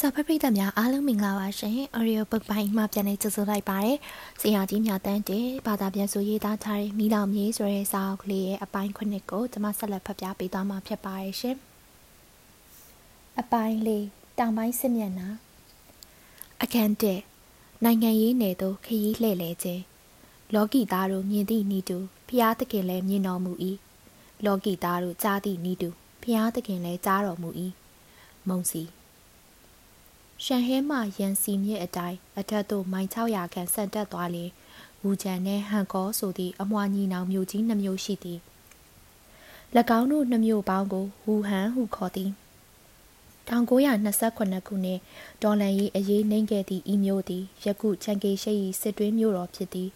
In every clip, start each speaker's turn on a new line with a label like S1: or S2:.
S1: စာဖတ်ပရိသတ်များအားလုံးမင်္ဂလာပါရှင်။ Audio Book ပိုင်းမှာပြန်လည်ကြိုဆိုလိုက်ပါရစေ။ဆရာကြီးမြတ်တန်းတဲ့ဘာသာပြန်ဆိုရေးသားထားတဲ့မိလောင်မြေဆိုတဲ့စာအုပ်ကလေးရဲ့အပိုင်းခုနှစ်ကိုကျွန်မဆက်လက်ဖတ်ပြပေးသွားမှာဖြစ်ပါရဲ့ရှင်။အပိုင်းလေးတောင်ပိုင်းစစ်မျက်နှာအခန်းတဲ့နိုင်ငံရေးနယ်သို့ခရီးလှည့်လည်ခြင်းလောကီသားတို့မြင်သည့်ဤတူဖျားသခင်လည်းမြင်တော်မူ၏လောကီသားတို့ကြားသည့်ဤတူဖျားသခင်လည်းကြားတော်မူ၏မုံစီ ရှန်ဟဲမှရန်စီမြစ်အတိုင်းအထက်သို့မိုင်600ခန့်ဆန်တက်သွားလေဝူဂျန်နှင့်ဟန်ကောဆိုသည့်အမွှာညီနောင်မြို့ကြီးနှမျိုးရှိသည်၎င်းတို့နှမျိုးပေါင်းကိုဝူဟန်ဟုခေါ်သည်1928ခုနှစ်ဒေါ်လန်ရေးအရေးနှိမ့်ခဲ့သည့်ဤမျိုးသည်ယခုချန်ကေရှိ၏စစ်တွင်းမျိုးတော်ဖြစ်သည်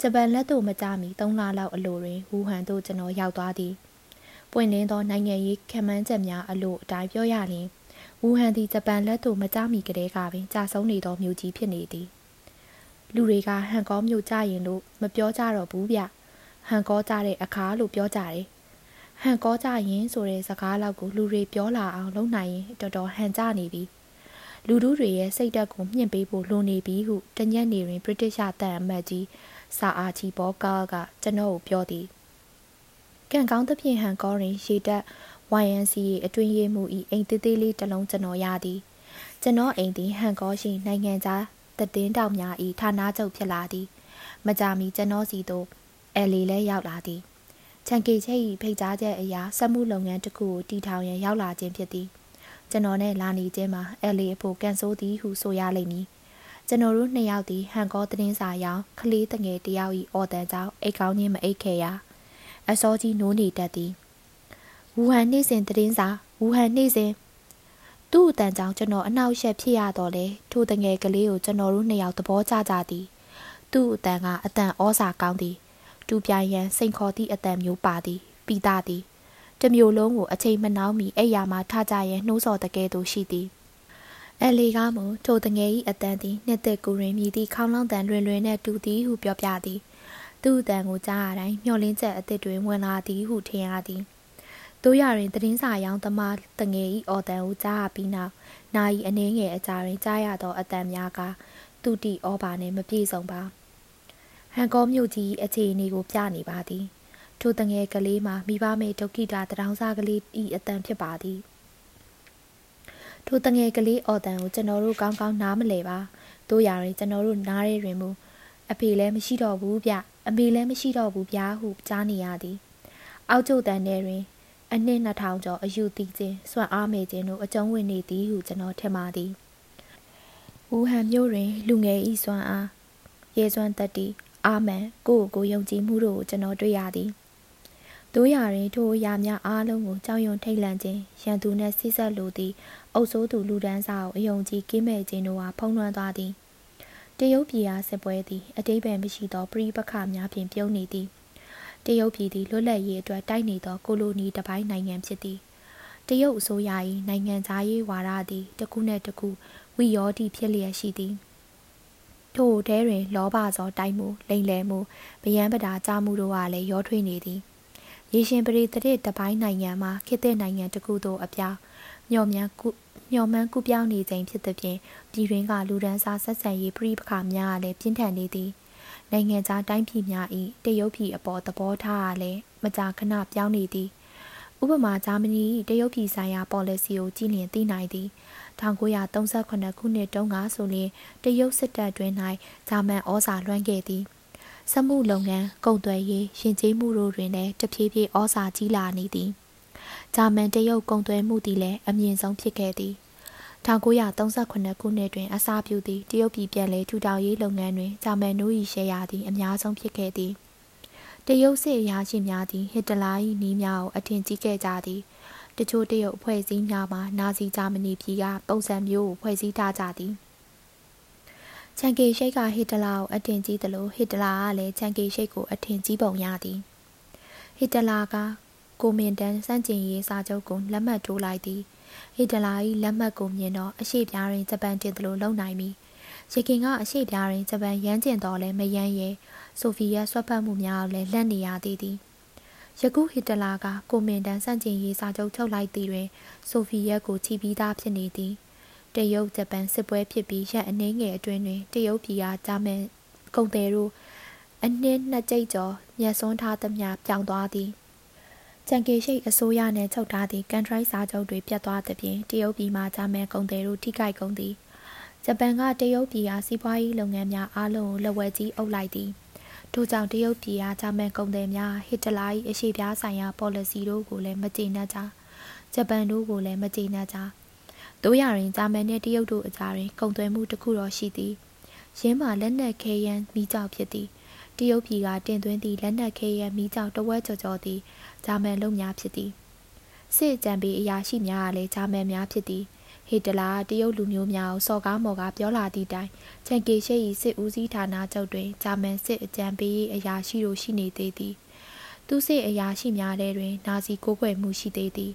S1: ဂျပန်လက်သို့မကြမီ3လလောက်အလိုတွင်ဝူဟန်သို့ကျွန်တော်ရောက်သွားသည်ပွင့်လင်းသောနိုင်ငံရေးခံမှန်းချက်များအလို့အတိုင်းပြောရရင် ဝူဟန်သည်ဂျပန်လက်သို့မကြမီကတည်းကပင်ကြာဆုံးနေသောမြို့ကြီးဖြစ်နေသည်လူတွေကဟန်ကောမြို့ကြရင်လို့မပြောကြတော့ဘူးဗျဟန်ကောကြတဲ့အခါလို့ပြောကြတယ်ဟန်ကောကြရင်ဆိုတဲ့စကားလောက်ကိုလူတွေပြောလာအောင်လုပ်နိုင်ရင်တော်တော်ဟန်ကြနေပြီလူတို့တွေရဲ့စိတ်ဓာတ်ကိုမြင့်ပေးဖို့လိုနေပြီဟုတညက်နေတွင် ဗြိတိရှတန်အမတ်ကြီးစာအာချီဘောကာကကျွန်တော်ကိုပြောသည်ကံကောင်းသဖြင့်ဟန်ကောတွင်ရေတက် YNCA အတွင်းရေးမှု၏အိမ်သေးသေးလေးတစ်လုံးကျွန်တော်ရသည်ကျွန်တော်အိမ်သည်ဟန်ကောရှိနိုင်ငံခြားတည်င်းတောင်များ၏ဌာနချုပ်ဖြစ်လာသည်မကြမီကျွန်တော်စီသို့အဲလီလည်းရောက်လာသည်ချန်ကေချိတ်၏ဖိတ်ကြားချက်အရာစက်မှုလုပ်ငန်းတစ်ခုကိုတီထောင်ရန်ရောက်လာခြင်းဖြစ်သည်ကျွန်တော်နဲ့လာနေခြင်းမှာအဲလီအဖို့ကန်ဆိုးသည်ဟုဆိုရလိမ့်မည်ကျွန်တော်တို့နှစ်ယောက်သည်ဟန်ကောသတင်းစာရောင်းကလေးတငယ်တယောက်၏အော်တန်ကြောင့်အိတ်ကောင်းချင်းမအိတ်ခဲ့ရအစောကြီးနိုးနေတတ်သည် ဝူဟန်နေ့စဉ်သတင်းစာဝူဟန်နေ့စဉ်သူ့အတန်ကြောင့်ကျွန်တော်အနှောက်အယှက်ဖြစ်ရတော့လေထိုတငယ်ကလေးကိုကျွန်တော်တို့နှစ်ယောက်သဘောကျကြသည်သူ့အတန်ကအတန်ဩစာကောင်းသည်တူပြိုင်ရန်စိန်ခေါ်သည့်အတန်မျိုးပါသည်ပြီးသားသည်တမျိုးလုံးကိုအချိန်မနှောင်းမီအိယာမှာထားကြရန်နှိုးဆော်တကယ်သို့ရှိသည်အဲလီကမူထိုတငယ်၏အတန်သည်နှစ်သက်ကူရင်မြည်သည့်ခေါင်းလောင်းတန်လွင်လွင်နဲ့တူသည်ဟုပြောပြသည်သူ့အတန်ကိုကြားရတိုင်းမျောလင်းချက်အသစ်တွင်ဝင်လာသည်ဟုထင်ရသည် တို့ရရင်သတင်းစာရောင်းသမားတငယ်ဤအော်တန်ကိုကြားပြီးနောက်နာယီအနှင်းငယ်အကြရင်ကြားရသောအတန်များကသူတီဩဘာနှင့်မပြေဆုံးပါဟန်ကောမြို့ကြီးအခြေအနေကိုပြနေပါသည်ထိုတငယ်ကလေးမှာမိဘမေဒုက္ခိတာတရောင်စားကလေးဤအတန်ဖြစ်ပါသည်ထိုတငယ်ကလေးအော်တန်ကိုကျွန်တော်တို့ကောင်းကောင်းနားမလဲပါတို့ရရင်ကျွန်တော်တို့နားရဲတွင်မူအဖေလည်းမရှိတော့ဘူးဗျအမေလည်းမရှိတော့ဘူးဗျာဟုကြားနေရသည်အောက်ကျုပ်တန်ထဲတွင် အနှစ်2000ကျော်အယူတီးခြင်းစွန့်အားမေခြင်းတို့အကျုံးဝင်နေသည်ဟုကျွန်တော်ထင်ပါသည်။ဦးဟန်မျိုးတွင် လူငယ်ဤစွမ်းအားရဲစွမ်းတတိအာမန်ကိုကိုကိုယုံကြည်မှုတို့ကိုကျွန်တော်တွေ့ရသည်။တို့ရရင်ထိုအရာများအားလုံးကိုကြောက်ရွံ့ထိတ်လန့်ခြင်းရန်သူနှင့်ဆိစက်လိုသည့်အုပ်စိုးသူလူဒန်းစာကိုအယုံကြည်ကင်းမဲ့ခြင်းတို့ဟာဖုံးလွှမ်းသွားသည်။တရုတ်ပြည်အားစစ်ပွဲသည်အတိပ္ပယ်မရှိသောပြိပခများဖြင့်ပြုံးနေသည်။ တရုတ်ပြည်သည်လွတ်လပ်ရေးအတွက်တိုက်နေသောကိုလိုနီတစ်ပိုင်းနိုင်ငံဖြစ်သည်တရုတ်အစိုးရ၏နိုင်ငံသားရေးဝါဒသည်တစ်ခုနှင့်တစ်ခုဝီရောတိဖြစ်လျက်ရှိသည်ထို့ထဲတွင် လောဘသောတိုက်မှုလိမ်လည်မှုဗျံပဒါကြမှုတို့ကလည်းရောထွေးနေသည်ရေရှင်ပရိသတိတပိုင်းနိုင်ငံမှာခေတ်သစ်နိုင်ငံတစ်ခုသို့အပြောင်းမျော်မှန်းကုမျော်မှန်းကူးပြောင်းနေခြင်းဖြစ်သဖြင့်ပြည်တွင်းကလူဒန်းစားဆက်ဆံရေးပြိပခါများကလည်းပြင်းထန်နေသည် နိုင်ငံခြားတိုင်းပြည်များ၏တရုတ်ပြည်အပေါ်သဘောထားအားလည်းမကြာခဏပြောင်းနေသည်ဥပမာဂျာမနီ၏တရုတ်ပြည်ဆိုင်ရာ policy ကိုကြည်လင်သိနိုင်သည်1938ခုနှစ်တုန်းကဆိုရင်တရုတ်စစ်တပ်တွင်၌ဂျာမန်ဩဇာလွှမ်းခဲ့သည်စက်မှုလုပ်ငန်းကုန်သွယ်ရေးရှင်ကျေးမှုတို့တွင်လည်းတဖြည်းဖြည်းဩဇာကြီးလာနေသည်ဂျာမန်တရုတ်ကုန်သွယ်မှုသည်လည်းအမြင့်ဆုံးဖြစ်ခဲ့သည် 1938ခုနှစ်တွင် အစပြုသည့်တရုတ်ပြည်ပြန်လည်ထူထောင်ရေးလုပ်ငန်းတွင်ဂျာမန်နိုး၏ရှယ်ယာသည် အများဆုံးဖြစ်ခဲ့သည်တရုတ်စစ်အရာရှိများသည်ဟစ်တလာ၏နီးများကိုအထင်ကြီးခဲ့ကြသည်တချို့တရုတ်အဖွဲ့အစည်းများမှာနာဇီဂျာမနီပြည်ကပုံစံမျိုးကိုဖွဲ့စည်းထားကြသည်ချန်ကေရှိတ်ကဟစ်တလာကိုအထင်ကြီးသလိုဟစ်တလာကလည်းချန်ကေရှိတ်ကိုအထင်ကြီးပုံရသည်ဟစ်တလာကကိုမင်တန်စန့်ကျင်ရေးစာချုပ်ကိုလက်မှတ်ထိုးလိုက်သည် ဟီတလာ၏လက်မှတ်ကိုမြင်တော့အရှိပြားတွင်ဂျပန်တင်သလိုလုံနိုင်ပြီရခင်ကအရှိပြားတွင်ဂျပန်ရမ်းကျင်တော်လဲမယမ်းရဲဆိုဗီယက်ဆွတ်ဖက်မှုများလည်းလက်နေရသေးသည်ယခုဟီတလာကကိုမင်တန်စန့်ကျင်ရေးစာချုပ်ချုပ်လိုက်သည်တွင်ဆိုဗီယက်ကိုချီပြီးသားဖြစ်နေသည်တရုတ်ဂျပန်စစ်ပွဲဖြစ်ပြီးရက်အနည်းငယ်အတွင်းတွင်တရုတ်ပြည်အားဂျာမန်ကုန်သည်တို့အနှစ်နှစ်ကြိတ်ကျော်မြတ်စွန်းထားသမျှပြောင်းသွားသည် ချန်ကေရှိတ်အစိုးရနှင့်ချုပ်ထားသည့်ကန်ထရိုက်စာချုပ်တွေပြတ်သွားသဖြင့်တရုတ်ပြည်မှဂျာမန်ကုန်သည်တို့ထိခိုက်ကုန်သည်ဂျပန်ကတရုတ်ပြည်အားစီးပွားရေးလုပ်ငန်းများအားလုံးကိုလက်ဝဲကြီးအုပ်လိုက်သည်ထို့ကြောင့်တရုတ်ပြည်အားဂျာမန်ကုန်သည်များဟစ်တလာ၏အရှိပြားဆိုင်ရာ policy တို့ကိုလည်းမကျေနပ်ကြဂျပန်တို့ကိုလည်းမကျေနပ်ကြတို့ရရင်ဂျာမန်နှင့်တရုတ်တို့အကြားတွင်ကုန်သွယ်မှုတစ်ခုတော့ရှိသည်ရင်းမှာလက်နက်ခဲယမ်းမိကြောက်ဖြစ်သည်တရုတ်ပြည်ကတင်သွင်းသည့်လက်နက်ခဲယမ်းမိကြောက်တဝက်ကျော်ကျော်သည် ဂျာမန်လုံများဖြစ်သည်စစ်ကြံပေအရာရှိများကလည်းဂျာမန်များဖြစ်သည်ဟစ်တလာတရုတ်လူမျိုးများကိုစော်ကားမော်ကားပြောလာသည့်တိုင်ချန်ကေရှိ၏စစ်ဦးစီးဌာနချုပ်တွင်ဂျာမန်စစ်အကြံပေးအရာရှိတို့ရှိနေသေးသည်သူစစ်အရာရှိများထဲတွင်နာဇီကိုးကွယ်မှုရှိသေးသည်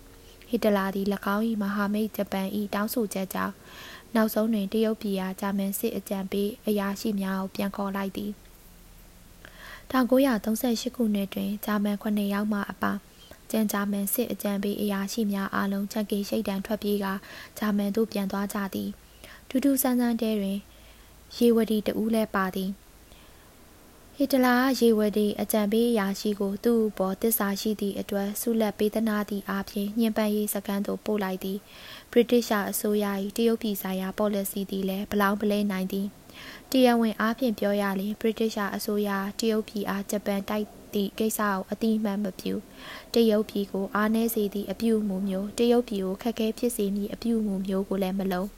S1: ဟစ်တလာသည်၎င်း၏မဟာမိတ်ဂျပန်၏တောင်းဆိုချက်ကြောင့်နောက်ဆုံးတွင်တရုတ်ပြည်အားဂျာမန်စစ်အကြံပေးအရာရှိများကိုပြန်ခေါ်လိုက်သည် 1938ခုနှစ်တွင်ဂျာမန်9ယောက်မှအပါကျန်ဂျာမန်စစ်အကြံပေးအရာရှိများအားလုံးချက်ကေရှိတ်တံထွက်ပြေးကဂျာမန်သို့ပြန်သွားကြသည်ထူးထူးဆန်းဆန်းတဲတွင်ရေဝတီတဦးလည်းပါသည်ဟစ်တလာရေဝတီအကြံပေးအရာရှိကိုသူ့ဘောတစ္ဆာရှိသည့်အတွက်ဆုလက်ပေးသနာသည့်အားဖြင့်ညှဉ်းပန်းရေးစကန်သို့ပို့လိုက်သည်ဗြိတိရှအစိုးရ၏တရုတ်ပြည်ဆိုင်ရာ policy သည်လည်းဘလောင်းပလဲနိုင်သည် တရားဝင်အားဖြင့်ပြောရလျှင်ဗြိတိရှအစိုးရတရုတ်ပြည်အားဂျပန်တိုက်သည့်ကိစ္စကိုအတိအမှန်မပြုတရုတ်ပြည်ကိုအားနည်းစေသည့်အပြုအမူမျိုးတရုတ်ပြည်ကိုခက်ခဲဖြစ်စေမည့်အပြုအမူမျိုးကိုလည်းမလုံး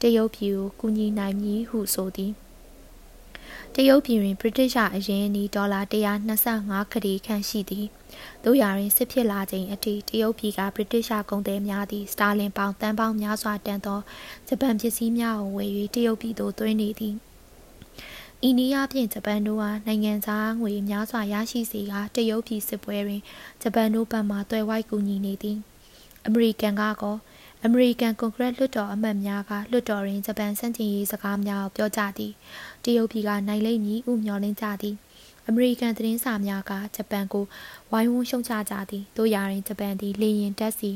S1: တရုတ်ပြည်ကိုကူညီနိုင်မည်ဟုဆိုသည် တရုတ်ပြည်တွင်ဗြိတိရှအရင်နီဒေါ်လာ125ခရီခန့်ရှိသည်တို့ရာတွင်စစ်ဖြစ်လာချိန်အထိတရုတ်ပြည်ကဗြိတိရှကုန်သည်များသည်စတာလင်ပေါင်တန်ပေါင်းများစွာတန်သောဂျပန်ပစ္စည်းများကိုဝယ်၍တရုတ်ပြည်သို့သွင်းနေသည်ဤနည်းအားဖြင့်ဂျပန်တို့ဟာနိုင်ငံသားငွေများစွာရရှိစေကာတရုတ်ပြည်စစ်ပွဲတွင်ဂျပန်တို့ဘက်မှတွယ်ဝိုက်ကူညီနေသည်အမေရိကန်ကကော အမေရိကန်ကွန်ဂရက်လွှတ်တော်အမတ်များကလွှတ်တော်တွင်ဂျပန်စန့်ကျင်ရေးစကားများကိုပြောကြသည်တရုတ်ပြည်ကနိုင်လိမ့်မည်ဟုမျှော်လင့်ကြသည်အမေရိကန်သတင်းစာများကဂျပန်ကိုဝိုင်းဝန်းရှုံချကြသည်တို့ရာတွင်ဂျပန်သည်လေရင်တက်စီ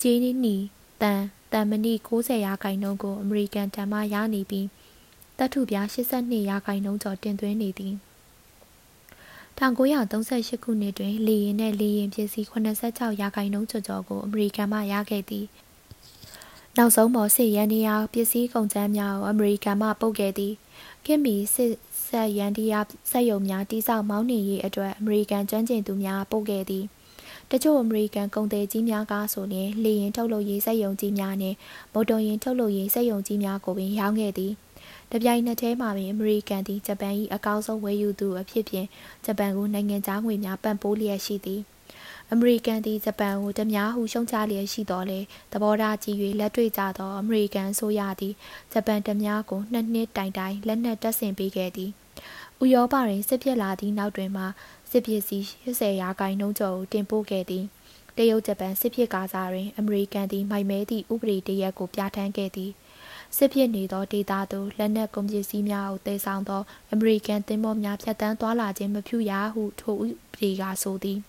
S1: ဂျင်းနီတန်တန်မဏိ60ရာခိုင်နှုန်းကိုအမေရိကန်တန်မှရနေပြီးတပ်ထုပြား82ရာခိုင်နှုန်းကျော်တင်သွင်းနေသည်1938ခုနှစ်တွင်လေရင်နှင့်လေရင်ပစ္စည်း86ရာခိုင်နှုန်းကျော်ကျော်ကိုအမေရိကန်မှရခဲ့သည် နောက်ဆုံးပေါ်စစ်ရန်ဒီယာပစ္စည်းကုန်ကျန်းများကိုအမေရိကန်မှပုတ်ခဲ့သည်ခင်မီစစ်ဆက်ရန်ဒီယာစက်ရုံများတိစောက်မောင်းနှင်ရေးအတွက်အမေရိကန်ကျွမ်းကျင်သူများပုတ်ခဲ့သည်တချို့အမေရိကန်ကုန်သည်ကြီးများကဆိုရင်လေရင်ထုတ်လုပ်ရေးစက်ရုံကြီးများနှင့်မော်တော်ယာဉ်ထုတ်လုပ်ရေးစက်ရုံကြီးများကိုပင်ရောင်းခဲ့သည်တပြိုင်နက်တည်းမှာပင်အမေရိကန်သည်ဂျပန်၏အကောင်းဆုံးဝယ်ယူသူအဖြစ်ဖြင့်ဂျပန်ကိုနိုင်ငံခြားငွေများပံ့ပိုးလျက်ရှိသည် အမေရိကန်သည်ဂျပန်ကိုတများဟုရှုံချလျက်ရှိတော်လဲသဘောထားကြီး၍လက်တွေ့ကြသောအမေရိကန်ဆိုရသည်ဂျပန်တများကိုနှစ်နှစ်တိုင်တိုင်လက်နက်တပ်ဆင်ပေးခဲ့သည်ဥရောပတွင်စစ်ဖြစ်လာသည့်နောက်တွင်မှစစ်ပစ္စည်း80ရာခိုင်နှုန်းကျော်ကိုတင်ပို့ခဲ့သည်တရုတ်ဂျပန်စစ်ဖြစ်ကားစားတွင်အမေရိကန်သည်မိုက်မဲသည့်ဥပဒေတရက်ကိုပြဋ္ဌာန်းခဲ့သည်စစ်ဖြစ်နေသောဒေသသို့လက်နက်ကုန်ပစ္စည်းများကိုတည်ဆောင်သောအမေရိကန်သင်္ဘောများဖြတ်တန်းသွားလာခြင်းမပြုရဟုထိုဥပဒေကဆိုသည်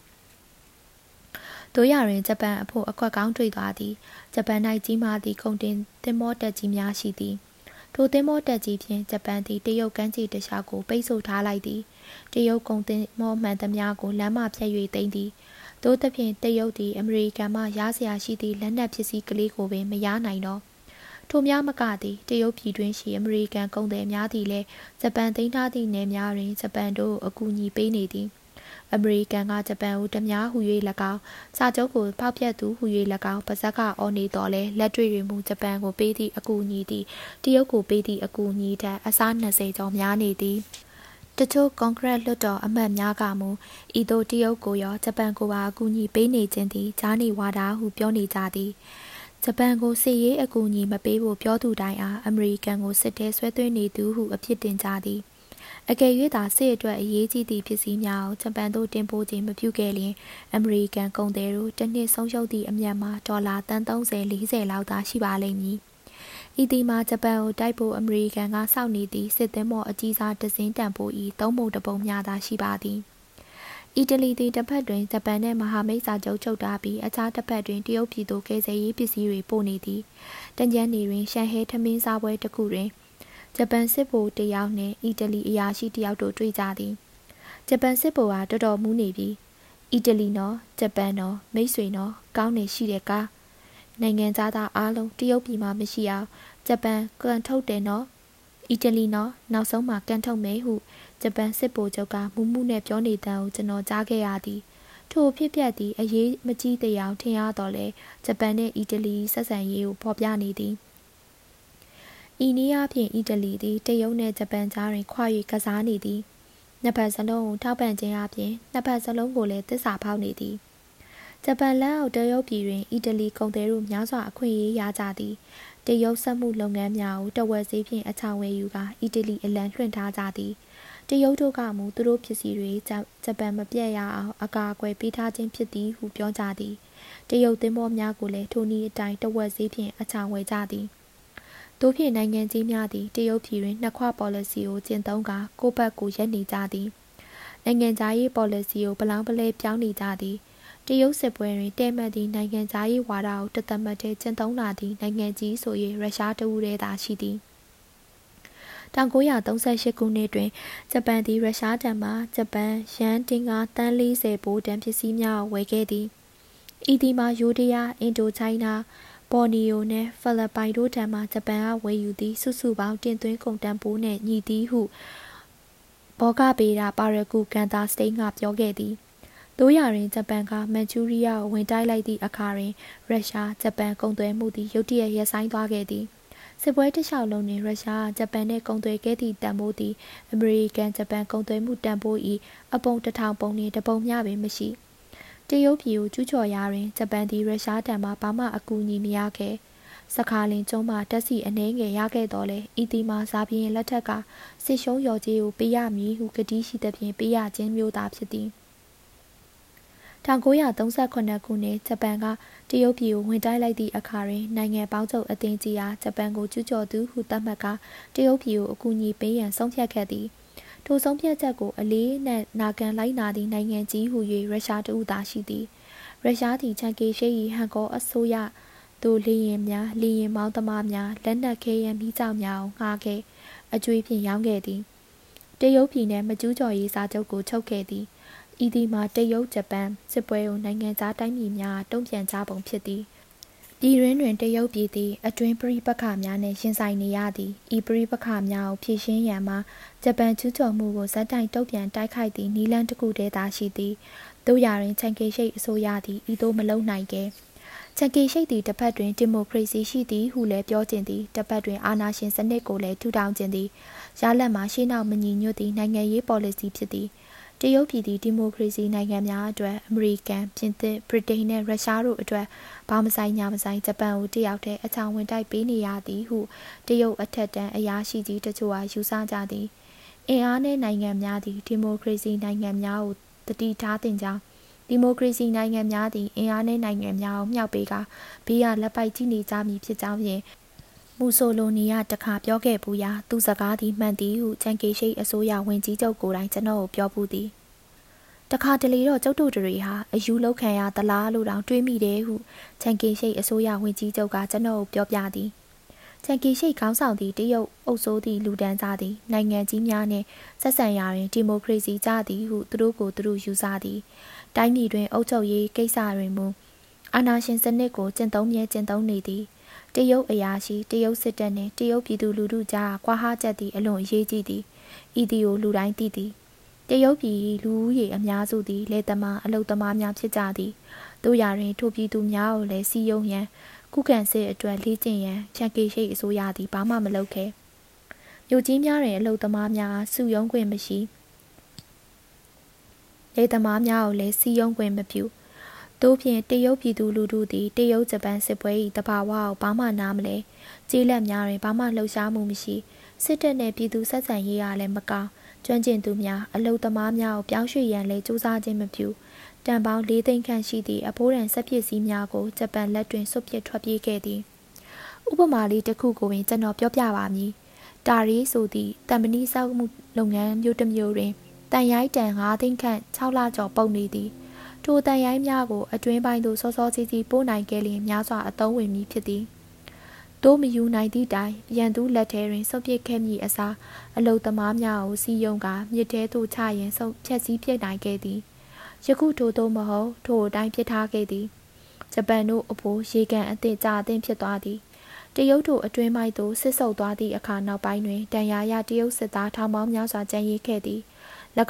S1: တို့ရတွင်ဂျပန်အဖို့အခွက်ကောင်းတွေ့သွားသည်ဂျပန်၌ကြီးမားသည့်ကုန်တင်သင်္ဘောတက်ကြီးများရှိသည်ထိုသင်္ဘောတက်ကြီးဖြင့်ဂျပန်သည်တရုတ်ကမ်းခြေတခြားကိုပိတ်ဆို့ထားလိုက်သည်တရုတ်ကုန်သင်္ဘောမှန်သမျှကိုလမ်းမဖြတ်၍သိမ်းသည်သို့သဖြင့်တရုတ်သည်အမေရိကန်မှရစရာရှိသည့်လက်နက်ပစ္စည်းကလေးကိုပင်မရနိုင်တော့ထိုများမကသည်တရုတ်ပြည်တွင်းရှိအမေရိကန်ကုန်သည်များသည်လည်းဂျပန်သိမ်းထားသည့်နယ်များတွင်ဂျပန်တို့အကူအညီပေးနေသည် အမေရိကန်ကဂျပန်ကိုတများဟူ၍၎င်းစာချုပ်ကိုဖောက်ဖျက်သူဟူ၍၎င်းပါဇက်ကအော်နေတော်လဲလက်တွေ့တွင်မူဂျပန်ကိုပေးသည့်အကူအညီသည်တရုတ်ကိုပေးသည့်အကူအညီထက်အစား20ကျော်များနေသည်တချို့ကွန်ကရစ်လွှတ်တော်အမတ်များကမူဤသို့တရုတ်ကိုရောဂျပန်ကိုပါအကူအညီပေးနေခြင်းသည်ဂျာနေဝါဒဟုပြောနေကြသည်ဂျပန်ကိုစစ်ရေးအကူအညီမပေးဖို့ပြောသူတိုင်းအားအမေရိကန်ကိုစစ်တဲဆွဲသွင်းနေသူဟုအဖြစ်တင်ကြသည် အကယ်၍သာစစ်အတွက်အရေးကြီးသည့်ပစ္စည်းများကိုဂျပန်သို့တင်ပို့ခြင်းမပြုခဲ့လျင်အမေရိကန်ကုန်သည်တို့တစ်နှစ်ဆုံးရှုံးသည့်အမြတ်မှာဒေါ်လာတန်30 40လောက်သာရှိပါလိမ့်မည်။ဤသည်မှာဂျပန်ကိုတိုက်ဖို့အမေရိကန်ကစောင့်နေသည့်စစ်သင်္ဘောအကြီးစားတစင်းတန်ဖိုး၏သုံးပုံတစ်ပုံများသာရှိပါသည်။အီတလီသည်တစ်ဖက်တွင်ဂျပန်နှင့်မဟာမိတ်စာချုပ်ချုပ်ထားပြီးအခြားတစ်ဖက်တွင်တရုတ်ပြည်သို့ကယ်ဆယ်ရေးပစ္စည်းတွေပို့နေသည်တန်ကြမ်းနေတွင်ရှန်ဟဲထမင်းစားပွဲတစ်ခုတွင် ဂျပန်စစ်ဗိုလ်တယောက်နှင့်အီတလီအရာရှိတယောက်တို့တွေ့ကြသည်ဂျပန်စစ်ဗိုလ်ဟာတော်တော်မူးနေပြီအီတလီနော်ဂျပန်နော်မိတ်ဆွေနော်ကောင်းနေရှိတဲ့ကားနိုင်ငံသားသားအားလုံးတရုတ်ပြည်မှာမရှိအောင်ဂျပန်ကန်ထုတ်တယ်နော်အီတလီနော်နောက်ဆုံးမှာကန်ထုတ်မယ်ဟုဂျပန်စစ်ဗိုလ်ချုပ်ကမူးမူးနဲ့ပြောနေတဲ့ကိုကျွန်တော်ကြားခဲ့ရသည်ထိုဖြစ်ပျက်သည့်အရေးမကြီးတရားထင်ရတော့လေဂျပန်နှင့်အီတလီဆက်ဆံရေးကိုဖော်ပြနေသည် ဤနည်းအားဖြင့်အီတလီသည်တရုတ်နှင့်ဂျပန်ကြားတွင်ခွာ၍ကစားနေသည်နှစ်ဖက်စလုံးကိုထောက်ပံ့ခြင်းအပြင်နှစ်ဖက်စလုံးကိုလည်းတစ္ဆာဖောက်နေသည်ဂျပန်လက်အောက်တရုတ်ပြည်တွင်အီတလီကုန်သည်တို့များစွာအခွင့်အရေးရကြသည်တရုတ်စက်မှုလုပ်ငန်းများကိုတဝက်ဈေးဖြင့်အချောင်ဝယ်ယူကာအီတလီအလံလွှင့်ထားကြသည်တရုတ်တို့ကမူသူတို့ပစ္စည်းတွေဂျပန်မပြတ်ရအောင်အကာအကွယ်ပေးထားခြင်းဖြစ်သည်ဟုပြောကြသည်တရုတ်သင်္ဘောများကိုလည်းထိုနည်းအတိုင်းတဝက်ဈေးဖြင့်အချောင်ဝယ်ကြသည် တို့ဖြင့်နိုင်ငံကြီးများသည်တရုတ်ပြည်တွင်နှစ်ခွ policy ကိုကျင့်သုံးကာကိုယ့်ဘက်ကိုရက်နေကြသည်နိုင်ငံသားရေး policy ကိုပလောင်ပလဲပြောင်းနေကြသည်တရုတ်စစ်ပွဲတွင်တဲမှတ်သည့်နိုင်ငံသားရေးဝါဒကိုတသက်မှတ်တည်းကျင့်သုံးလာသည့်နိုင်ငံကြီးဆို၍ရုရှားတဦးတည်းသာရှိသည်1938ခုနှစ်တွင်ဂျပန်သည်ရုရှားထံမှဂျပန်ယန်တင်ကာတန်း40ဗိုလ်တန်ပစ္စည်းများကိုဝယ်ခဲ့သည်ဤသည်မှာယိုဒယာအင်ဒိုချိုင်းနာ ပေါ်နီယိုနှင့်ဖိလစ်ပိုင်တို့ထံမှဂျပန်ကဝယ်ယူသည့်စုစုပေါင်းတင်သွင်းကုန်တန်ဖိုးနှင့်ညီသည်ဟုဘောဂပေရာပါရကူကန်တာစတိန်ကပြောခဲ့သည်တို့ရရင်ဂျပန်ကမန်ချူရီးယားကိုဝင်တိုက်လိုက်သည့်အခါတွင်ရုရှားဂျပန်ကုန်သွယ်မှုသည်ရုတ်တရက်ရပ်ဆိုင်းသွားခဲ့သည်စစ်ပွဲတစ်လျှောက်လုံးတွင်ရုရှားဂျပန်နှင့်ကုန်သွယ်ခဲ့သည့်တန်ဖိုးသည်အမေရိကန်ဂျပန်ကုန်သွယ်မှုတန်ဖိုး၏အပုံတစ်ထောင်ပုံနှင့်တပုံမျှပင်မရှိ။ တရုတ်ပြည်ကိုကျူးကျော်ရာတွင်ဂျပန်သည်ရုရှားတံမှဘာမှအကူအညီမရခဲ့စခါလင်ကျုံးမှတက်စီအနှဲငယ်ရခဲ့တော်လဲဤတီမှာဇာပြင်းလက်ထက်ကစစ်ရှုံးရော်ကြီးကိုပေးရမည်ဟုကတိရှိသဖြင့်ပေးရခြင်းမျိုးသာဖြစ်သည်1938ခုနှစ်ဂျပန်ကတရုတ်ပြည်ကိုဝင်တိုက်လိုက်သည့်အခါတွင်နိုင်ငံပေါင်းစုံအသင်းကြီးအားဂျပန်ကိုကျူးကျော်သူဟုသတ်မှတ်ကာတရုတ်ပြည်ကိုအကူအညီပေးရန်ဆုံးဖြတ်ခဲ့သည် ထိုဆုံးဖြတ်ချက်ကိုအလေးနက်နာခံလိုက်နာသည့်နိုင်ငံကြီးဟု၍ရုရှားတဦးသာရှိသည်ရုရှားသည်ချန်ကေရှိ၏ဟန်ကောအစိုးရသို့လေရင်များလေရင်မောင်းသမားများလက်နက်ခဲယမ်းမိကြောင်များကိုငှားခဲ့အကျွေးဖြင့်ရောင်းခဲ့သည်တရုတ်ပြည်နှင့်မကျူးကျော်ရေးစာချုပ်ကိုချုပ်ခဲ့သည်ဤသည်မှာတရုတ်ဂျပန်စစ်ပွဲကိုနိုင်ငံသားတိုင်းပြည်များတုံ့ပြန်ကြပုံဖြစ်သည် ပြည်ရင်းတွင်တရုတ်ပြည်သည် အတွင်းပရိပက္ခများနှင့် ရင်ဆိုင်နေရသည်ဤပရိပက္ခများကိုဖြေရှင်းရန်မှာ ဂျပန်ကျူးကျော်မှုကိုဇက်တိုင်တုံ့ပြန်တိုက်ခိုက်သည့်နီလန်းတစ်ခုတည်းသာရှိသည်တို့ရာတွင်ချန်ကေရှိတ်အစိုးရသည်ဤသို့မလုံနိုင်ခဲ့ချန်ကေရှိတ်သည်တစ်ဖက်တွင်ဒီမိုကရေစီရှိသည်ဟုလည်းပြောခြင်းသည်တစ်ဖက်တွင်အာဏာရှင်စနစ်ကိုလည်းထူထောင်ခြင်းသည်ရလတ်မှာရှေ့နောက်မညီညွတ်သည့်နိုင်ငံရေး policy ဖြစ်သည် တရုတ်ပြည်သည်ဒီမိုကရေစီနိုင်ငံများအတွက်အမေရိကန်ပြင်သစ်ဗြိတိန်နှင့်ရုရှားတို့အတွက်ဘာမဆိုင်ညာမဆိုင်ဂျပန်ကိုတယောက်တည်းအချောင်ဝင်တိုက်ပေးနေရသည်ဟုတရုတ်အထက်တန်းအရာရှိကြီးတချို့အားယူဆကြသည်အင်အားနဲ့နိုင်ငံများသည်ဒီမိုကရေစီနိုင်ငံများကိုတတိထားတင်ကြောင်းဒီမိုကရေစီနိုင်ငံများသည်အင်အားနဲ့နိုင်ငံများကိုမြှောက်ပေးကဘေးကလက်ပိုက်ကြည့်နေကြမည်ဖြစ်ကြောင်းဖြင့် မူဆိုလိုနီကတခါပြောခဲ့ဘူးရာသူစကားသည်မှန်သည်ဟုချန်ကေရှိတ်အစိုးရဝင်ကြီးချုပ်ကိုယ်တိုင်ကျွန်တော်ကိုပြောဘူးသည်တခါတလေတော့ကျုပ်တို့တွေဟာအယူလောက်ခံရသလားလို့တောင်တွေးမိတယ်ဟုချန်ကေရှိတ်အစိုးရဝင်ကြီးချုပ်ကကျွန်တော်ကိုပြောပြသည်ချန်ကီရှိတ်ခေါင်းဆောင်သည့်တရုတ်အုပ်စိုးသည့်လူဒန်းစားသည်နိုင်ငံကြီးများနှင့်ဆက်ဆံရာတွင်ဒီမိုကရေစီကြသည်ဟုသူတို့ကိုသူတို့ယူဆသည်တိုင်းပြည်တွင်အုပ်ချုပ်ရေးကိစ္စတွင်မူအာဏာရှင်စနစ်ကိုကျင့်သုံးမြဲကျင့်သုံးနေသည် တရုတ်အရာရှိတရုတ်စစ်တပ်နှင့်တရုတ်ပြည်သူလူထုကြားကွာဟချက်သည်အလွန်အရေးကြီးသည်ဤသည်ကိုလူတိုင်းသိသည်တရုတ်ပြည်လူဦးရေအများစုသည်လေသမားအလုသမားများဖြစ်ကြသည်တို့ရာတွင်ထိုပြည်သူများကိုလည်းစီယုံရန်ခုခံစစ်အတွက်လေ့ကျင့်ရန်ချန်ကေရှိတ်အစိုးရသည်ဘာမှမလုပ်ခဲ့မြို့ကြီးများတွင်အလုသမားများစုယုံခွင့်မရှိလေသမားများကိုလည်းစီယုံခွင့်မပြု တို့ဖြင့်တရုတ်ပြည်သူလူထုသည်တရုတ်ဂျပန်စစ်ပွဲ၏တဘာဝကိုဘာမှနားမလဲကြေးလက်များတွင်ဘာမှလှုပ်ရှားမှုမရှိစစ်တပ်နှင့်ပြည်သူဆက်ဆံရေးအားလည်းမကောင်းကျွမ်းကျင်သူများအလုသမားများကိုပြောင်းရွှေ့ရန်လည်းစူးစမ်းခြင်းမပြုတန်ပေါင်း၄သိန်းခန့်ရှိသည့်အဖိုးတန်စက်ပစ္စည်းများကိုဂျပန်လက်တွင်ဆွတ်ပစ်ထွက်ပြေးခဲ့သည်ဥပမာလေးတစ်ခုကိုပင်ကျွန်တော်ပြောပြပါမည်တာရီဆိုသည့်တံပဏိစောက်မှုလုပ်ငန်းမျိုးတစ်မျိုးတွင်တန်ရိုက်တန်၅သိန်းခန့်6လကျော်ပုံနေသည် ထိုတန်ရိုက်များကိုအတွင်းပိုင်းသို့စောစောစီးစီးပို့နိုင်ခဲ့လျင်များစွာအသုံးဝင်မည်ဖြစ်သည်တိုးမယူနိုင်သည့်တိုင်ရန်သူလက်ထဲတွင်ဆုပ်ပစ်ခဲ့မည်အစားအလုသမားများကိုစီယုံကမြစ်ထဲသို့ချရန်ဆုပ်ဖြက်စီးပြစ်နိုင်ခဲ့သည်ယခုထိုသို့မဟုတ်ထိုအတိုင်းဖြစ်ထားခဲ့သည်ဂျပန်တို့အဖို့ရေကန်အသည့်ကြာအသင့်ဖြစ်သွားသည်တရုတ်တို့အတွင်းမိုက်သို့ဆစ်ဆုပ်သွားသည့်အခါနောက်ပိုင်းတွင်တန်ရာရတရုတ်စစ်သားထောင်ပေါင်းများစွာကြံရည်ခဲ့သည်၎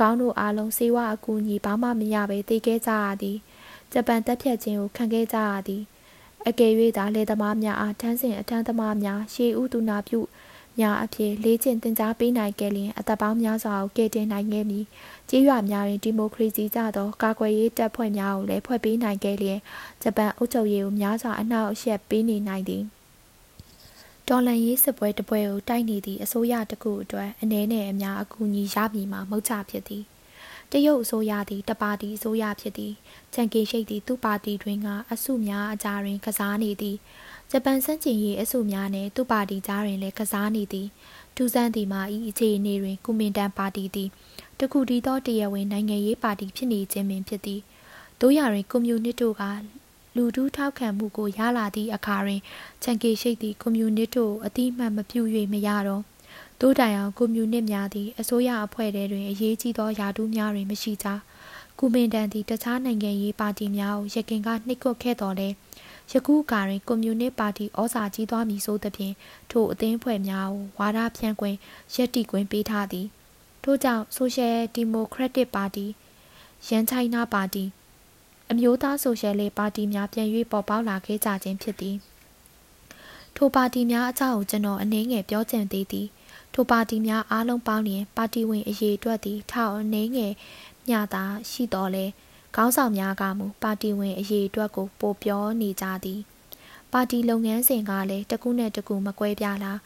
S1: င်းတို့အားလုံးစေဝါအကူအညီဘာမှမရဘဲတည်ခဲ့ကြရသည်ဂျပန်တပ်ဖြတ်ခြင်းကိုခံခဲ့ကြရသည်အကယ်၍သာလေသမားများအားထမ်းစဉ်အထမ်းသမားများရှေးဥသူနာပြုများအဖြစ်လေးကျင့်တင် जा ပေးနိုင်ခဲ့လျင်အသက်ပေါင်းများစွာကိုကယ်တင်နိုင်ခဲ့မည်ကြေးရွာများတွင်ဒီမိုကရေစီကြသောကာကွယ်ရေးတပ်ဖွဲ့များကိုလည်းဖွဲ့ပေးနိုင်ခဲ့လျင်ဂျပန်အုပ်ချုပ်ရေးကိုများစွာအနှောက်အယှက်ပေးနေနိုင်သည် ဒေါ်လန်ရေးစစ်ပွဲတပွဲကိုတိုက်နေသည့်အစိုးရတစ်ခုအတွက်အနေနဲ့အများအကူအညီရမည်မှာမဟုတ်ချဖြစ်သည်တရုတ်အစိုးရသည်တပါတီအစိုးရဖြစ်သည်ချန်ကေရှိတ်သည်သူ့ပါတီတွင်ကအစုများအကြားတွင်ကစားနေသည်ဂျပန်စန့်ကျင်ရေးအစုများနှင့်သူ့ပါတီကြားတွင်လည်းကစားနေသည်ထူးဆန်းသည်မှာဤအခြေအနေတွင်ကုမင်တန်ပါတီသည်တခုတည်းသောတရားဝင်နိုင်ငံရေးပါတီဖြစ်နေခြင်းပင်ဖြစ်သည်တို့ရတွင်ကွန်မြူနစ်တို့က လူထုထောက်ခံမှုကိုရလာသည့်အခါတွင်ချန်ကေရှိတ်သည့်ကွန်မြူနစ်တို့အတိမတ်မပြု၍မရတော့တို့တိုင်အောင်ကွန်မြူနစ်များသည်အစိုးရအဖွဲ့ထဲတွင်အရေးကြီးသောယာတူးများတွင်မရှိကြကုမင်တန်သည်တခြားနိုင်ငံရေးပါတီများကိုရခင်ကနှိပ်ကွပ်ခဲ့တော်လဲယခုကာတွင်ကွန်မြူနစ်ပါတီဩဇာကြီးသွားမည်ဆိုသဖြင့်ထိုအသင်းဖွဲ့များကိုဝါဒဖြန့်ခွင့်ရက်တီခွင့်ပေးထားသည်ထို့ကြောင့်ဆိုရှယ်ဒီမိုကရက်တစ်ပါတီရန်ချိုင်းနာပါတီ အမျိုးသားဆိုရှယ်လစ်ပါတီများပြန်၍ပေါ်ပေါက်လာခဲ့ကြခြင်းဖြစ်သည်ထိုပါတီများအကြောင်းကိုကျွန်တော်အနည်းငယ်ပြောချင်သေးသည်ထိုပါတီများအားလုံးပေါင်းလျင်ပါတီဝင်အရေးအတွက်သည်ထောက်အနည်းငယ်မျှသာရှိတော်လဲခေါင်းဆောင်များကမူပါတီဝင်အရေးအတွက်ကိုပိုပြောနေကြသည်ပါတီလုပ်ငန်းစဉ်ကလည်းတကူးနဲ့တကူမကွဲပြားလား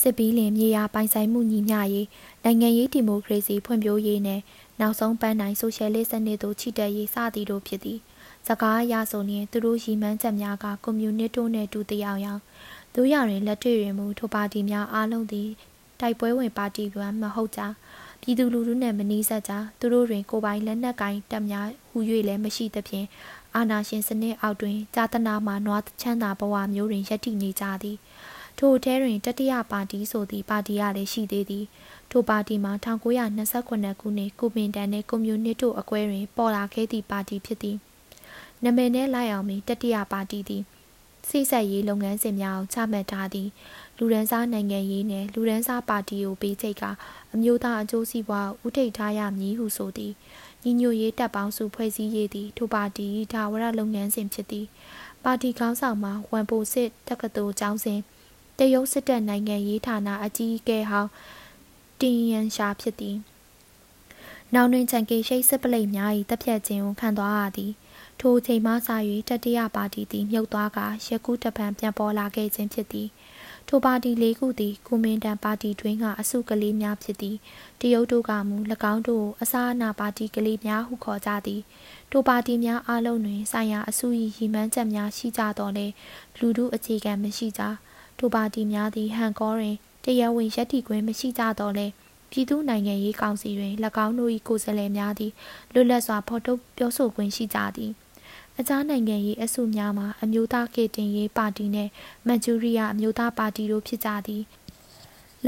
S1: စစ်ပီးလင်မြေယာပိုင်ဆိုင်မှုညီမျှရေးနိုင်ငံရေးဒီမိုကရေစီဖွံ့ဖြိုးရေးနဲ့ နောက်ဆုံးပန်းနိုင်ဆိုရှယ်လစ်စနစ်သို့ချီတက်ရေးစသည်တို့ဖြစ်သည်စကားအရဆိုရင်သူတို့ရည်မှန်းချက်များကကွန်မြူနစ်တို့နှင့်တူတယောက်ယောင်တို့ရတွင်လက်တွေ့တွင်မူထိုပါတီများအားလုံးသည်တိုက်ပွဲဝင်ပါတီကမဟုတ်ကြပြည်သူလူထုနှင့်မနီးစပ်ကြသူတို့တွင်ကိုပိုင်လက်နက်ကင်တပ်များဟူ၍လည်းမရှိသဖြင့်အာနာရှင်စနစ်အောက်တွင်ကြာတနာမှနွားချမ်းသာဘဝမျိုးတွင်ရပ်တည်နေကြသည် ထိုအထဲတွင်တတိယပါတီဆိုသည့်ပါတီကလည်းရှိသေးသည်ထိုပါတီမှာ1929ခုနှစ်ကုမင်တန်နှင့်ကွန်မြူနစ်တို့အကွဲတွင် ပေါ်လာခဲ့သည့်ပါတီဖြစ်သည်နမည်နဲ့လိုက်အောင်ပြီးတတိယပါတီသည်စိတ်ဆက်ရေးလုပ်ငန်းစဉ်များကိုချမှတ်ထားသည်လူရန်စားနိုင်ငံရေးနှင့်လူရန်စားပါတီကိုပေးချိတ်ကအမျိုးသားအကျိုးစီးပွားဥထိတ်ထားရမည်ဟုဆိုသည်ညီညွတ်ရေးတပ်ပေါင်းစုဖွဲ့စည်းရေးသည်ထိုပါတီဒါဝရလုပ်ငန်းစဉ်ဖြစ်သည်ပါတီခေါင်းဆောင်မှာဝန်ပိုစစ်တက္ကသိုလ်ကျောင်းစဉ် တရုတ်စစ်တပ်နိုင်ငံရေးဌာနအကြီးအကဲဟောင်းတင်ရန်ရှာဖြစ်သည်နောက်တွင်ချန်ကေရှိတ်စစ်ပလိတ်များ၏တပ်ဖြတ်ခြင်းကိုခံသွားရသည်ထိုအချိန်မှစ၍တတိယပါတီသည်မြုပ်သွားကယခုတပံပြန်ပေါ်လာခဲ့ခြင်းဖြစ်သည်ထိုပါတီလေးခုသည်ကုမင်တန်ပါတီတွင်ကအစုကလေးများဖြစ်သည်တရုတ်တို့ကမူ၎င်းတို့ကိုအစားအနာပါတီကလေးများဟုခေါ်ကြသည်ထိုပါတီများအလုံးတွင်ဆိုင်ရာအစု၏ရည်မှန်းချက်များရှိကြတော်လဲလူထုအခြေခံမရှိကြ ထိုပါတီများသည်ဟန်ကောတွင်တရားဝင်ရည်တည်ခွင့်မရှိကြတော့လဲပြည်သူနိုင်ငံရေးကောင်စီတွင်၎င်းတို့၏ကိုယ်စားလှယ်များသည်လွတ်လပ်စွာဖော်ထုတ်ပြောဆိုခွင့်ရှိကြသည်အခြားနိုင်ငံရေးအစုများမှာအမျိုးသားကေတင်ရေးပါတီနှင့်မန်ချူရီးယားအမျိုးသားပါတီတို့ဖြစ်ကြသည်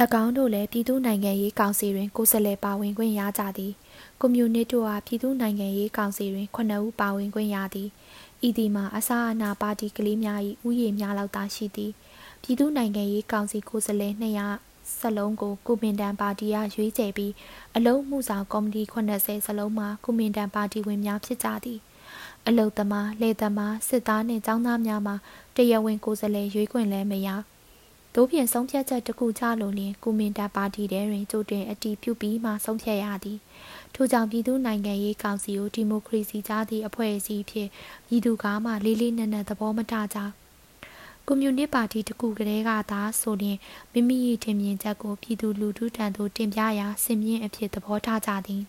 S1: ၎င်းတို့လည်းပြည်သူနိုင်ငံရေးကောင်စီတွင်ကိုယ်စားလှယ်ပါဝင်ခွင့်ရကြသည်ကွန်မြူနစ်တို့အားပြည်သူနိုင်ငံရေးကောင်စီတွင်9ဦးပါဝင်ခွင့်ရသည်ဤသည်မှာအစားအနာပါတီကလေးများ၏ဥယျာဉ်များလောက်သာရှိသည် ပြည်သူနိုင်ငံရေးကောင်စီကိုယ်စားလှယ်200စလုံးကိုကုမင်တန်ပါတီကရွေးချယ်ပြီးအလုံးမှုဆောင်ကော်မတီ80စလုံးမှာကုမင်တန်ပါတီဝင်များဖြစ်ကြသည်အလုတ်သမားလေသမားစစ်သားနှင့်ចောင်းသားများမှာတရားဝင်ကိုယ်စားလှယ်ရွေးခွင့်လည်းမရတို့ဖြင့်ဆုံးဖြတ်ချက်တစ်ခုချလို့လျင်ကုမင်တာပါတီထဲတွင်ကြိုတင်အတီးပြုပြီးမှဆုံးဖြတ်ရသည်ထို့ကြောင့်ပြည်သူနိုင်ငံရေးကောင်စီကိုဒီမိုကရေစီကြားသည့်အဖွဲ့အစည်းဖြင့်ပြည်သူကားမှလေးလေးနက်နက်သဘောမထားကြ ကွန်မြူနစ်ပါတီတကူကလေးကသာဆိုရင်မိမိ၏ထင်မြင်ချက်ကိုပြည်သူလူထုထံသို့တင်ပြရာစင်မြင့်အဖြစ်သဘောထားကြသည်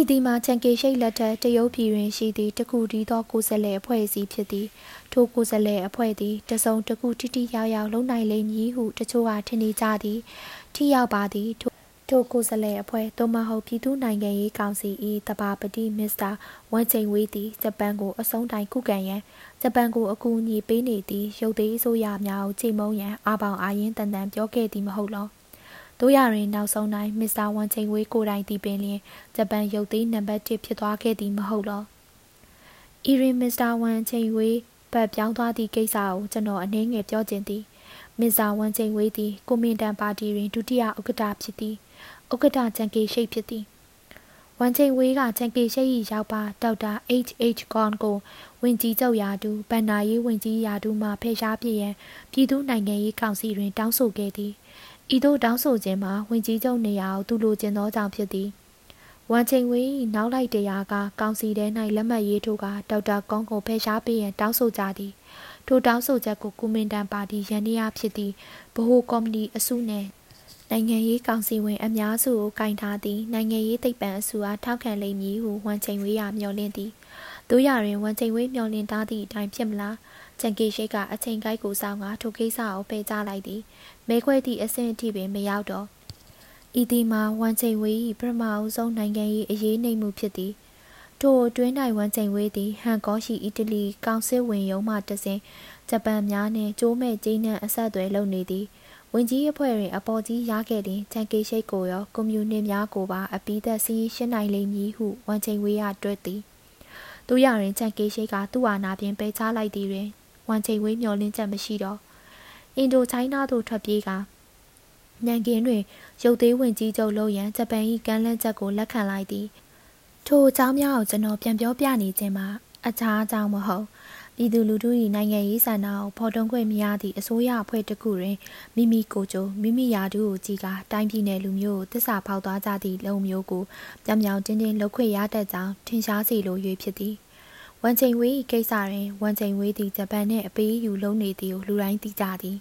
S1: ဤဒီမှာချန်ကေရှိတ်လက်ထက်တရုတ်ပြည်တွင်ရှိသည့်တခုတည်းသောကိုယ်စားလှယ်အဖွဲ့အစည်းဖြစ်သည်ထိုကိုယ်စားလှယ်အဖွဲ့သည်တစုံတစ်ခုတိတိယောက်ယောက်လုံနိုင်လိမ့်မည်ဟုတချို့ကထင်နေကြသည်ထိရောက်ပါသည် ထိုထိုကိုယ်စားလှယ်အဖွဲ့သို့မဟုတ်ပြည်သူ့နိုင်ငံရေးကောင်စီ၏တဘာပတိမစ္စတာဝမ်ချိန်ဝေးသည်ဂျပန်ကိုအဆုံးတိုင်ခုခံရန်ဂျပန်ကိုအကူအညီပေးနေသည့်ရုပ်သေးအစိုးရများကိုချိန်မုံရန်အာပေါင်အာရင်တန်တန်ပြောခဲ့သည်မဟုတ်လောတို့ရတွင်နောက်ဆုံးတိုင်းမစ္စတာဝမ်ချိန်ဝေးကိုတိုင်သည်ပင်လျင်ဂျပန်ရုပ်သေးနံပါတ်1ဖြစ်သွားခဲ့သည်မဟုတ်လောအီရင်မစ္စတာဝမ်ချိန်ဝေးပတ်ပြောင်းသွားသည့်ကိစ္စကိုကျွန်တော်အနည်းငယ်ပြောခြင်းသည်မစ္စတာဝမ်ချိန်ဝေးသည်ကိုမင်တန်ပါတီတွင်ဒုတိယဥက္ကဋ္ဌဖြစ်သည် ဥက္ကဋ္ဌချန်ကေရှိတ်ဖြစ်သည်ဝန်ချိန်ဝေးကချန်ကေရှိတ်၏ရောက်ပါဒေါက်တာ H.H. Gon ကိုဝင်ကြီးချုပ်ရာတူဗန္နာရေးဝင်ကြီးရာတူမှဖယ်ရှားပြရန်ပြည်သူနိုင်ငံရေးကောင်စီတွင် တောင်းဆိုခဲ့သည်ဤသို့တောင်းဆိုခြင်းမှာဝင်ကြီးချုပ်နေရာကိုသူလိုချင်သောကြောင့်ဖြစ်သည်ဝန်ချိန်ဝေးနောက်လိုက်တရားကကောင်စီထဲ၌လက်မှတ်ရေးထိုးကဒေါက်တာကွန်ကိုဖယ်ရှားပေးရန်တောင်းဆိုကြသည်ထိုတောင်းဆိုချက်ကိုကုမင်တန်ပါတီရန်နီယာဖြစ်သည့်ဗဟိုကော်မတီအစုနှင့် နိုင်ငံရေးကောင်စီဝင်အများစုကိုကင်ထားသည့်နိုင်ငံရေးသိပ္ပံအစုအားထောက်ခံလိမ့်မည်ဟုဝန်ချိန်ဝေးရမျှော်လင့်သည်တို့ရတွင်ဝန်ချိန်ဝေးမျှော်လင့်ထားသည့်အတိုင်းဖြစ်မလားချန်ကီရှိတ်ကအချိန်ကိုက်ကိုစောင်းကထိုကိစ္စကိုပယ်ချလိုက်သည်မဲခွဲသည့်အဆင့်အထိပင်မရောက်တော့ဤဒီမှာဝန်ချိန်ဝေး၏ပထမအဆုံးနိုင်ငံရေးအရေးနှိမ်မှုဖြစ်သည်ထိုအတွင်း၌ဝန်ချိန်ဝေးသည်ဟန်ကောရှိအီတလီကောင်စစ်ဝင်ရုံးမှတစဉ်ဂျပန်များနှင့်ကျိုးမဲ့ကျင်းနှံအဆက်အသွယ်လုပ်နေသည် ဝင်ကြီးအဖွဲ့တွင်အပေါ်ကြီးရခဲ့ရင်ချန်ကေရှိတ်ကိုရောကွန်မြူနစ်များကိုပါအပိသက်စီးရှင်းနိုင်လိမ့်မည်ဟုဝန်ချိန်ဝေးရတွက်သည်သူရရင်ချန်ကေရှိတ်ကသူ့အာဏာပြင်ပယ်ချလိုက်သည်တွင်ဝန်ချိန်ဝေးမျောလင်းချက်မရှိတော့အင်ဒိုချိုင်းနာသို့ထွက်ပြေးကနန်ကင်းတွင်ရုပ်သေးဝင်ကြီးချုပ်လို့ရန်ဂျပန်၏ကမ်းလှမ်းချက်ကိုလက်ခံလိုက်သည်ထိုအကြောင်းများကိုကျွန်တော်ပြန်ပြောပြနေခြင်းမှာအခြားအကြောင်းမဟုတ် ပြည်သူလူထု၏နိုင်ငံရေးဆန္ဒကိုဖော်ထုတ်ခွင့်မရသည့်အစိုးရအဖွဲ့တစ်ခုတွင်မိမိကိုယ်ကျိုးမိမိယာတူကိုကြည်ကတိုင်းပြည်နယ်လူမျိုးကိုတစ္ဆာဖောက်သွားကြသည့်လုံမျိုးကိုပြောင်ပြောင်တင်းတင်းလှုပ်ခွင့်ရတတ်ကြောင်းထင်ရှားစေလို၍ဖြစ်သည်ဝန်ချိန်ဝေး၏ကိစ္စတွင်ဝန်ချိန်ဝေးသည့်ဂျပန်နှင့်အပေးယူလုံးနေသည်ကိုလူတိုင်းသိကြသည်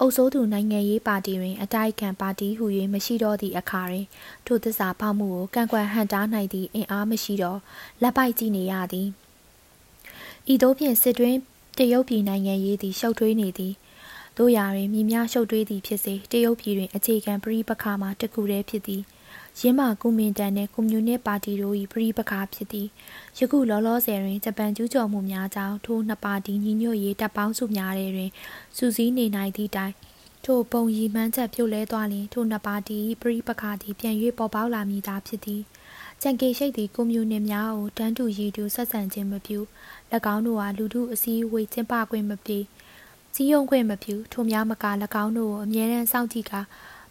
S1: အုပ်စိုးသူနိုင်ငံရေးပါတီတွင်အတိုက်ခံပါတီဟူ၍မရှိတော့သည့်အခါတွင်ထိုသစ္စာဖောက်မှုကိုကန့်ကွက်ဟန်တားနိုင်သည့်အင်အားမရှိတော့လက်ပိုက်ကြည့်နေရသည် ဤသို့ဖြင့်စစ်တွင်းတရုတ်ပြည်နိုင်ငံရေးသည်ရှုပ်ထွေးနေသည်တို့ရာတွင်မြည်များရှုပ်ထွေးသည်ဖြစ်စေတရုတ်ပြည်တွင်အခြေခံပရိပခါမှာတကူတည်းဖြစ်သည်ရင်းမာကုမင်တန်နှင့်ကွန်မြူနစ်ပါတီတို့၏ပရိပခါဖြစ်သည်ယခုလောလောဆယ်တွင်ဂျပန်ကျူးကျော်မှုများကြောင့်ထိုနှစ်ပါတီညီညွတ်ရေးတပ်ပေါင်းစုများတွင်စူးစီးနေနိုင်သည့်တိုင်ထိုပုံရီမှန်းချက်ပြုတ်လဲသွားလျင်ထိုနှစ်ပါတီပရိပခါသည်ပြန်၍ပေါ်ပေါက်လာမည်သာဖြစ်သည်ကြံကေရှိတ်သည့်ကွန်မြူနစ်များကိုတန်းတူရည်တူဆက်ဆံခြင်းမပြု၎ င်းတို့ဟာလူထုအစည်းအဝေးကျင်းပခွင့်မပြုစည်းရုံးခွင့်မပြုထိုများမက၎င်းတို့ကိုအမြဲတမ်းစောင့်ကြည့်ကာ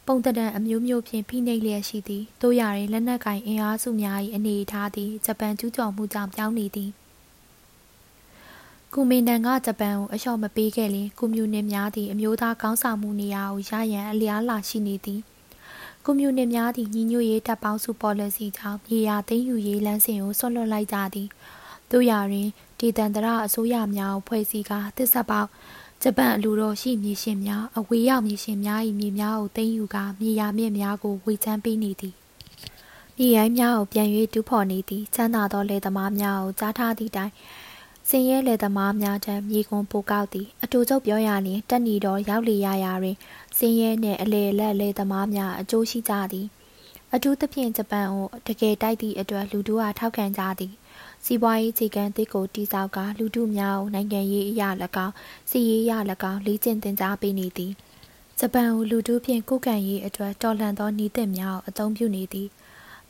S1: ပုံတံအမျိုးမျိုးဖြင့်ဖိနှိပ်လျက်ရှိသည်တို့ရရင်လက်နက်ကင်အင်အားစုများ၏အနေအထားသည်ဂျပန်ကျူးကျော်မှုကြောင့်ပြောင်းနေသည်ကူမင်တန်ကဂျပန်ကိုအလျှော့မပေးခဲ့လျင်ကွန်မြူနစ်များသည်အမျိုးသားကောင်းဆောင်မှုနေရာကိုရရန်အလျားလာရှိနေသည်ကွန်မြူနစ်များသည်ညီညွတ်ရေးတပ်ပေါင်းစု policy ကြောင့်မြေယာသိမ်းယူရေးလမ်းစဉ်ကိုဆွတ်လွတ်လိုက်ကြသည်တို့ရာတွင် ဒေသန္တရအစိုးရများကိုဖွဲ့စည်းကာတစ္ဆပေါက်ဂျပန်အလူတော်ရှိမြေရှင်များအဝေးရောက်မြေရှင်များ၏မြေများကိုသိမ်းယူကာမြေယာမြင့်များကိုဝေချမ်းပေးနေသည်မြေရိုင်းများကိုပြန်၍တူးဖော်နေသည်ချမ်းသာသောလယ်သမားများကိုကြားထားသည့်တိုင်စင်ရဲလယ်သမားများထံမြေကွန်ပိုကောက်သည်အတူချုပ်ပြောရလျင်တက်နီတော်ရောက်လေရရာတွင်စင်ရဲနှင့်အလေလက်လယ်သမားများအကျိုးရှိကြသည်အထူးသဖြင့်ဂျပန်ကိုတကယ်တိုက်သည့်အတွက်လူတို့အားထောက်ခံကြသည် စီးပွားရေးခြေခံသစ်ကိုတိစောက်ကလူထုများကိုနိုင်ငံရေးအရာ၎င်းစီရေးအရာ၎င်းလေ့ကျင့်သင်ကြားပေးနေသည်ဂျပန်ကိုလူထုဖြင့်ကုကံရေးအတွက်တော်လှန်သောဤသည့်များကိုအသုံးပြုနေသည်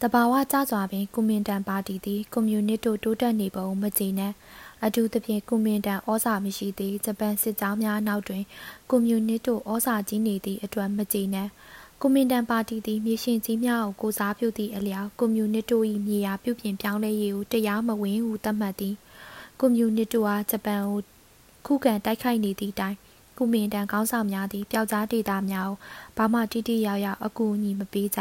S1: တဘာဝကြစွာပင်ကွန်မင်တန်ပါတီသည်ကွန်မြူနစ်တို့တိုးတက်နေပုံမကျေနပ်အထူးသဖြင့်ကွန်မင်တန်ဩဇာမရှိသည့်ဂျပန်စစ်ကြောင်းများနောက်တွင်ကွန်မြူနစ်တို့ဩဇာကြီးနေသည့်အတွက်မကျေနပ် ကွန်မင်တန်ပါတီသည်မြေရှင်ကြီးများကိုကိုစားပြုသည့်အလျောက်ကွန်မြူနစ်တို့၏မြေယာပြုပြင်ပြောင်းလဲရေးကိုတရားမဝင်ဟုသတ်မှတ်သည်ကွန်မြူနစ်တို့အားဂျပန်ကိုခုခံတိုက်ခိုက်နေသည့်တိုင်ကွန်မင်တန်ကောင်းဆောင်များသည်ပျောက်ကြားဒေတာများကိုဘာမှတိတိယောက်ယောက်အကူအညီမပေးကြ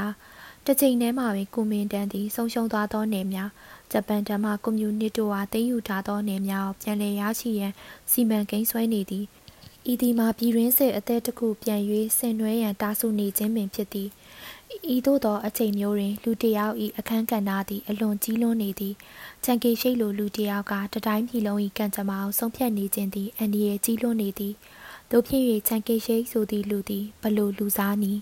S1: တစ်ချိန်တည်းမှာပင်ကွန်မင်တန်သည်ဆုံးရှုံးသွားသောနယ်များဂျပန်တမကွန်မြူနစ်တို့အားသိမ်းယူထားသောနယ်များကိုပြန်လည်ရရှိရန်စီမံကိန်းဆွဲနေသည် ဤဒီမှာပြည်တွင်းစစ်အသက်တစ်ခုပြန်၍ဆင်နွှဲရန်တားဆုနေခြင်းပင်ဖြစ်သည်ဤသို့သောအချိန်မျိုးတွင် လူတယောက်၏အခန်းကဏ္ဍသည်အလွန်ကြီးလွန်းနေသည်ချန်ကေရှိတ်လိုလူတယောက်ကတတိုင်းပြည်လုံး၏ကံကြမ္မာကိုဆုံးဖြတ်နေခြင်းသည်အန္တရာယ်ကြီးလွန်းနေသည်တို့ဖြစ်၍ချန်ကေရှိတ်ဆိုသည့်လူသည်ဘလို့လူစားနည်း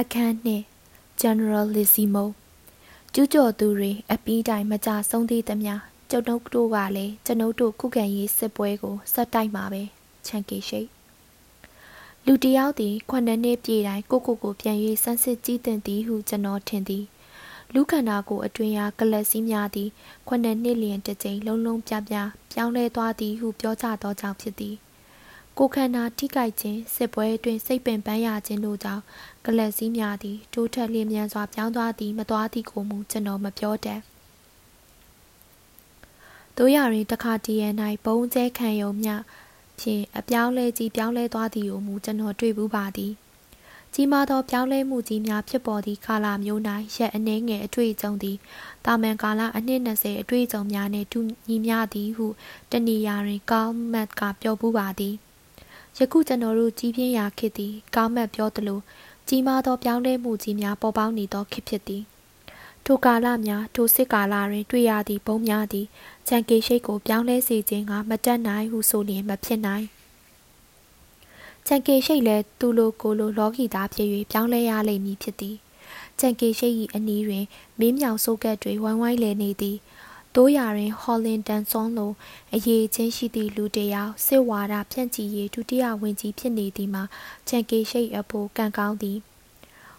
S1: အခန်းနှင့် Generalissimo ကျူးကျော်သူတွေအပီးတိုင်းမကြဆုံးသေးသမျှ ကျုပ်တို့တို့ကလည်းကျွန်ုပ်တို့ခုခံရေးစစ်ပွဲကိုဆက်တိုက်မှာပဲချန်ကေရှိတ်လူတယောက်သည်ခုနှစ်နှစ်ပြည့်တိုင်းကိုကိုကိုပြန်၍စမ်းစစ်ကြည့်တင်သည်ဟုကျွန်တော်ထင်သည်လူခန္ဓာကိုအတွင်ရာကလပ်စည်းများသည်ခုနှစ်နှစ်လျင်တစ်ကြိမ်လုံးလုံးပြပြပြောင်းလဲသွားသည်ဟုပြောကြသောကြောင့်ဖြစ်သည်ကိုခန္ဓာထိကြိုက်ခြင်းစစ်ပွဲအတွင်းစိတ်ပင်ပန်းရခြင်းတို့ကြောင့်ကလပ်စည်းများသည်တိုးထက်လျင်မြန်စွာပြောင်းသွားသည်မသွားသည်ကိုမူကျွန်တော်မပြောတတ် တို့ရရင်တခါတည်းရ၌ဘုံကျဲခံယုံမြဖြင့်အပြောင်းလဲကြီးပြောင်းလဲသွားသည်ကိုမူကျွန်တော်တွေ့ဘူးပါသည်ကြီးမားသောပြောင်းလဲမှုကြီးများဖြစ်ပေါ်သည့်ကာလမျိုး၌ရက်အနှဲငယ်အတွေ့အကြုံသည်တာမန်ကာလအနှစ်20အတွေ့အကြုံများနှင့်တူညီမျှသည်ဟုတနည်းအားဖြင့်ကောင်းမတ်ကပြောပူးပါသည်ယခုကျွန်တော်တို့ကြီးပြင်းရာခေတ်သည်ကောင်းမတ်ပြောသလိုကြီးမားသောပြောင်းလဲမှုကြီးများပေါ်ပေါက်နေသောခေတ်ဖြစ်သည် ထိုကာလများထိုစစ်ကာလတွင် တွေ့ရသည့်ဘုံများသည်ချန်ကေရှိတ်ကိုပြောင်းလဲစေခြင်းကမတတ်နိုင်ဟုဆိုလျင်မဖြစ်နိုင်ချန်ကေရှိတ်လည်းသူလိုကိုလိုလောကီသားဖြစ်၍ပြောင်းလဲရလိမ့်မည်ဖြစ်သည်ချန်ကေရှိတ်၏အနီးတွင်မင်းမြောင်ဆိုးကက်တွေဝိုင်းဝိုင်းလဲနေသည်တိုးရာတွင်ဟော်လင်တန်ဆွန်လိုအရေးချင်းရှိသည့်လူတယောက်စစ်ဝါဒဖြန့်ချီရေးဒုတိယဝင်ကြီးဖြစ်နေသည်မှာချန်ကေရှိတ်အဖို့ကံကောင်းသည်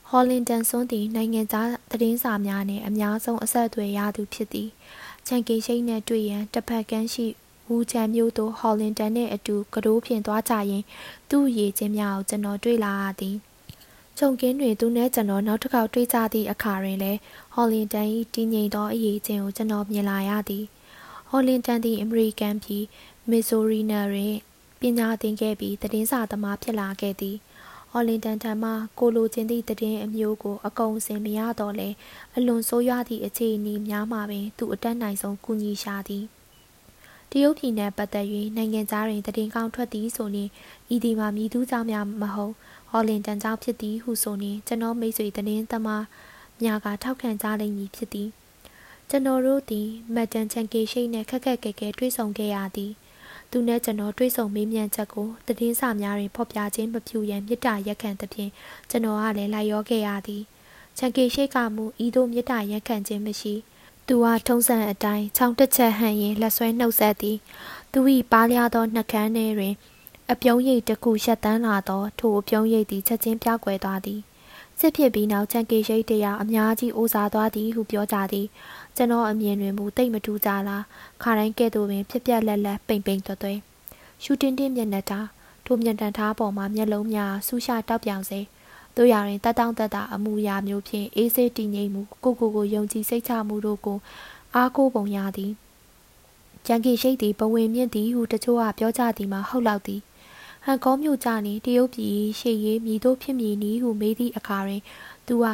S1: ဟော်လင်တန်ဆွန်သည်နိုင်ငံသားသတင်းစာများနှင့်အများဆုံးအဆက်အသွယ်ရသူဖြစ်သည်ချန်ကေရှိတ်နှင့်တွေ့ရန်တစ်ဖက်ကမ်းရှိဝူချန်မြို့သို့ဟော်လင်တန်နှင့်အတူကတိုးဖြင့်သွားကြရင်သူ့ရည်ချင်းများကိုကျွန်တော်တွေ့လာရသည်ခြုံကင်းတွင်သူနဲ့ကျွန်တော်နောက်တစ်ခေါက်တွေ့ကြသည့်အခါတွင်လည်းဟော်လင်တန်၏တည်ငြိမ်သောအရေးချင်းကိုကျွန်တော်မြင်လာရသည်ဟော်လင်တန်သည်အမေရိကန်ပြည်မစ်ဆိုရီနာတွင်ပညာသင်ခဲ့ပြီးသတင်းစာသမားဖြစ်လာခဲ့သည် ဟော်လင်တန်ထံမှကိုလိုချင်သည့်သတင်းအမျိုးကို အကုန်စင်မရတော့လဲအလွန်ဆိုးရွားသည့်အခြေအနေများမှာပင်သူအတက်နိုင်ဆုံးကူညီရှာသည်တရုတ်ပြည်နှင့်ပတ်သက်၍နိုင်ငံသားတွင်တည်င်းကောင်းထွက်သည်ဆိုရင်ဤဒီမှာမြည်သူကြောင့်များမဟုတ်ဟော်လင်တန်ကြောင့်ဖြစ်သည်ဟုဆိုရင်ကျွန်တော်မိတ်ဆွေတည်င်းသမားများကထောက်ခံကြလိမ့်မည်ဖြစ်သည်ကျွန်တော်တို့သည်မတ်တန်ချန်ကေရှိတ်နှင့်ခက်ခက်ခဲခဲတွေ့ဆုံခဲ့ရသည် သူနဲ့ကျွန်တော်တွေ့ဆုံမေးမြန်းချက်ကိုတည်င်းစာများတွင်ဖော်ပြခြင်းမပြုရန်မြစ်တာရက်ခံသဖြင့်ကျွန်တော်ကလည်းလိုက်ရောခဲ့ရသည်ချန်ကေရှိတ်ကမူဤသို့မြစ်တာရက်ခံခြင်းမရှိသူဟာထုံးစံအတိုင်းချောင်းတစ်ချက်ဟန်ရင်လက်ဆွဲနှုတ်ဆက်သည်သူ၏ပါးလျားသောနှကန်းထဲတွင် အပြုံးရိပ်တစ်ခုရှက်တန်းလာသောထိုအပြုံးရိပ်သည်ချက်ချင်းပြောက်ကွယ်သွားသည်စစ်ဖြစ်ပြီးနောက်ချန်ကေရိတ်တရားအများကြီးအိုးစားသွားသည်ဟုပြောကြသည် ကျွန်တော်အမြင်တွင်မူတိတ်မထူးကြလားခါတိုင်းကဲ့သို့ပင်ဖြစ်ပြက်လက်လက်ပိန်ပိန်သွဲသွဲရှူတင်တင်မျက်နှာထားထိုမျက်နှာထားပေါ်မှာမျက်လုံးများဆူရှာတောက်ပြောင်စေတို့ရရင်တတောင့်တတအမှုရာမျိုးဖြင့်အေးဆေးတည်ငြိမ်မှုကိုကိုကိုယုံကြည်စိတ်ချမှုတို့ကိုအားကိုးပုံရသည်ကြံကေရှိတ်သည်ဘဝင်မြင့်သည်ဟုတချို့ကပြောကြသည်မှာဟုတ်လောက်သည်ဟန်ကောမြို့ကြနေတရုတ်ပြည်ရှေ့ရေးမြည်တို့ဖြစ်မည်နီဟုမေးသည့်အခါတွင်သူဟာ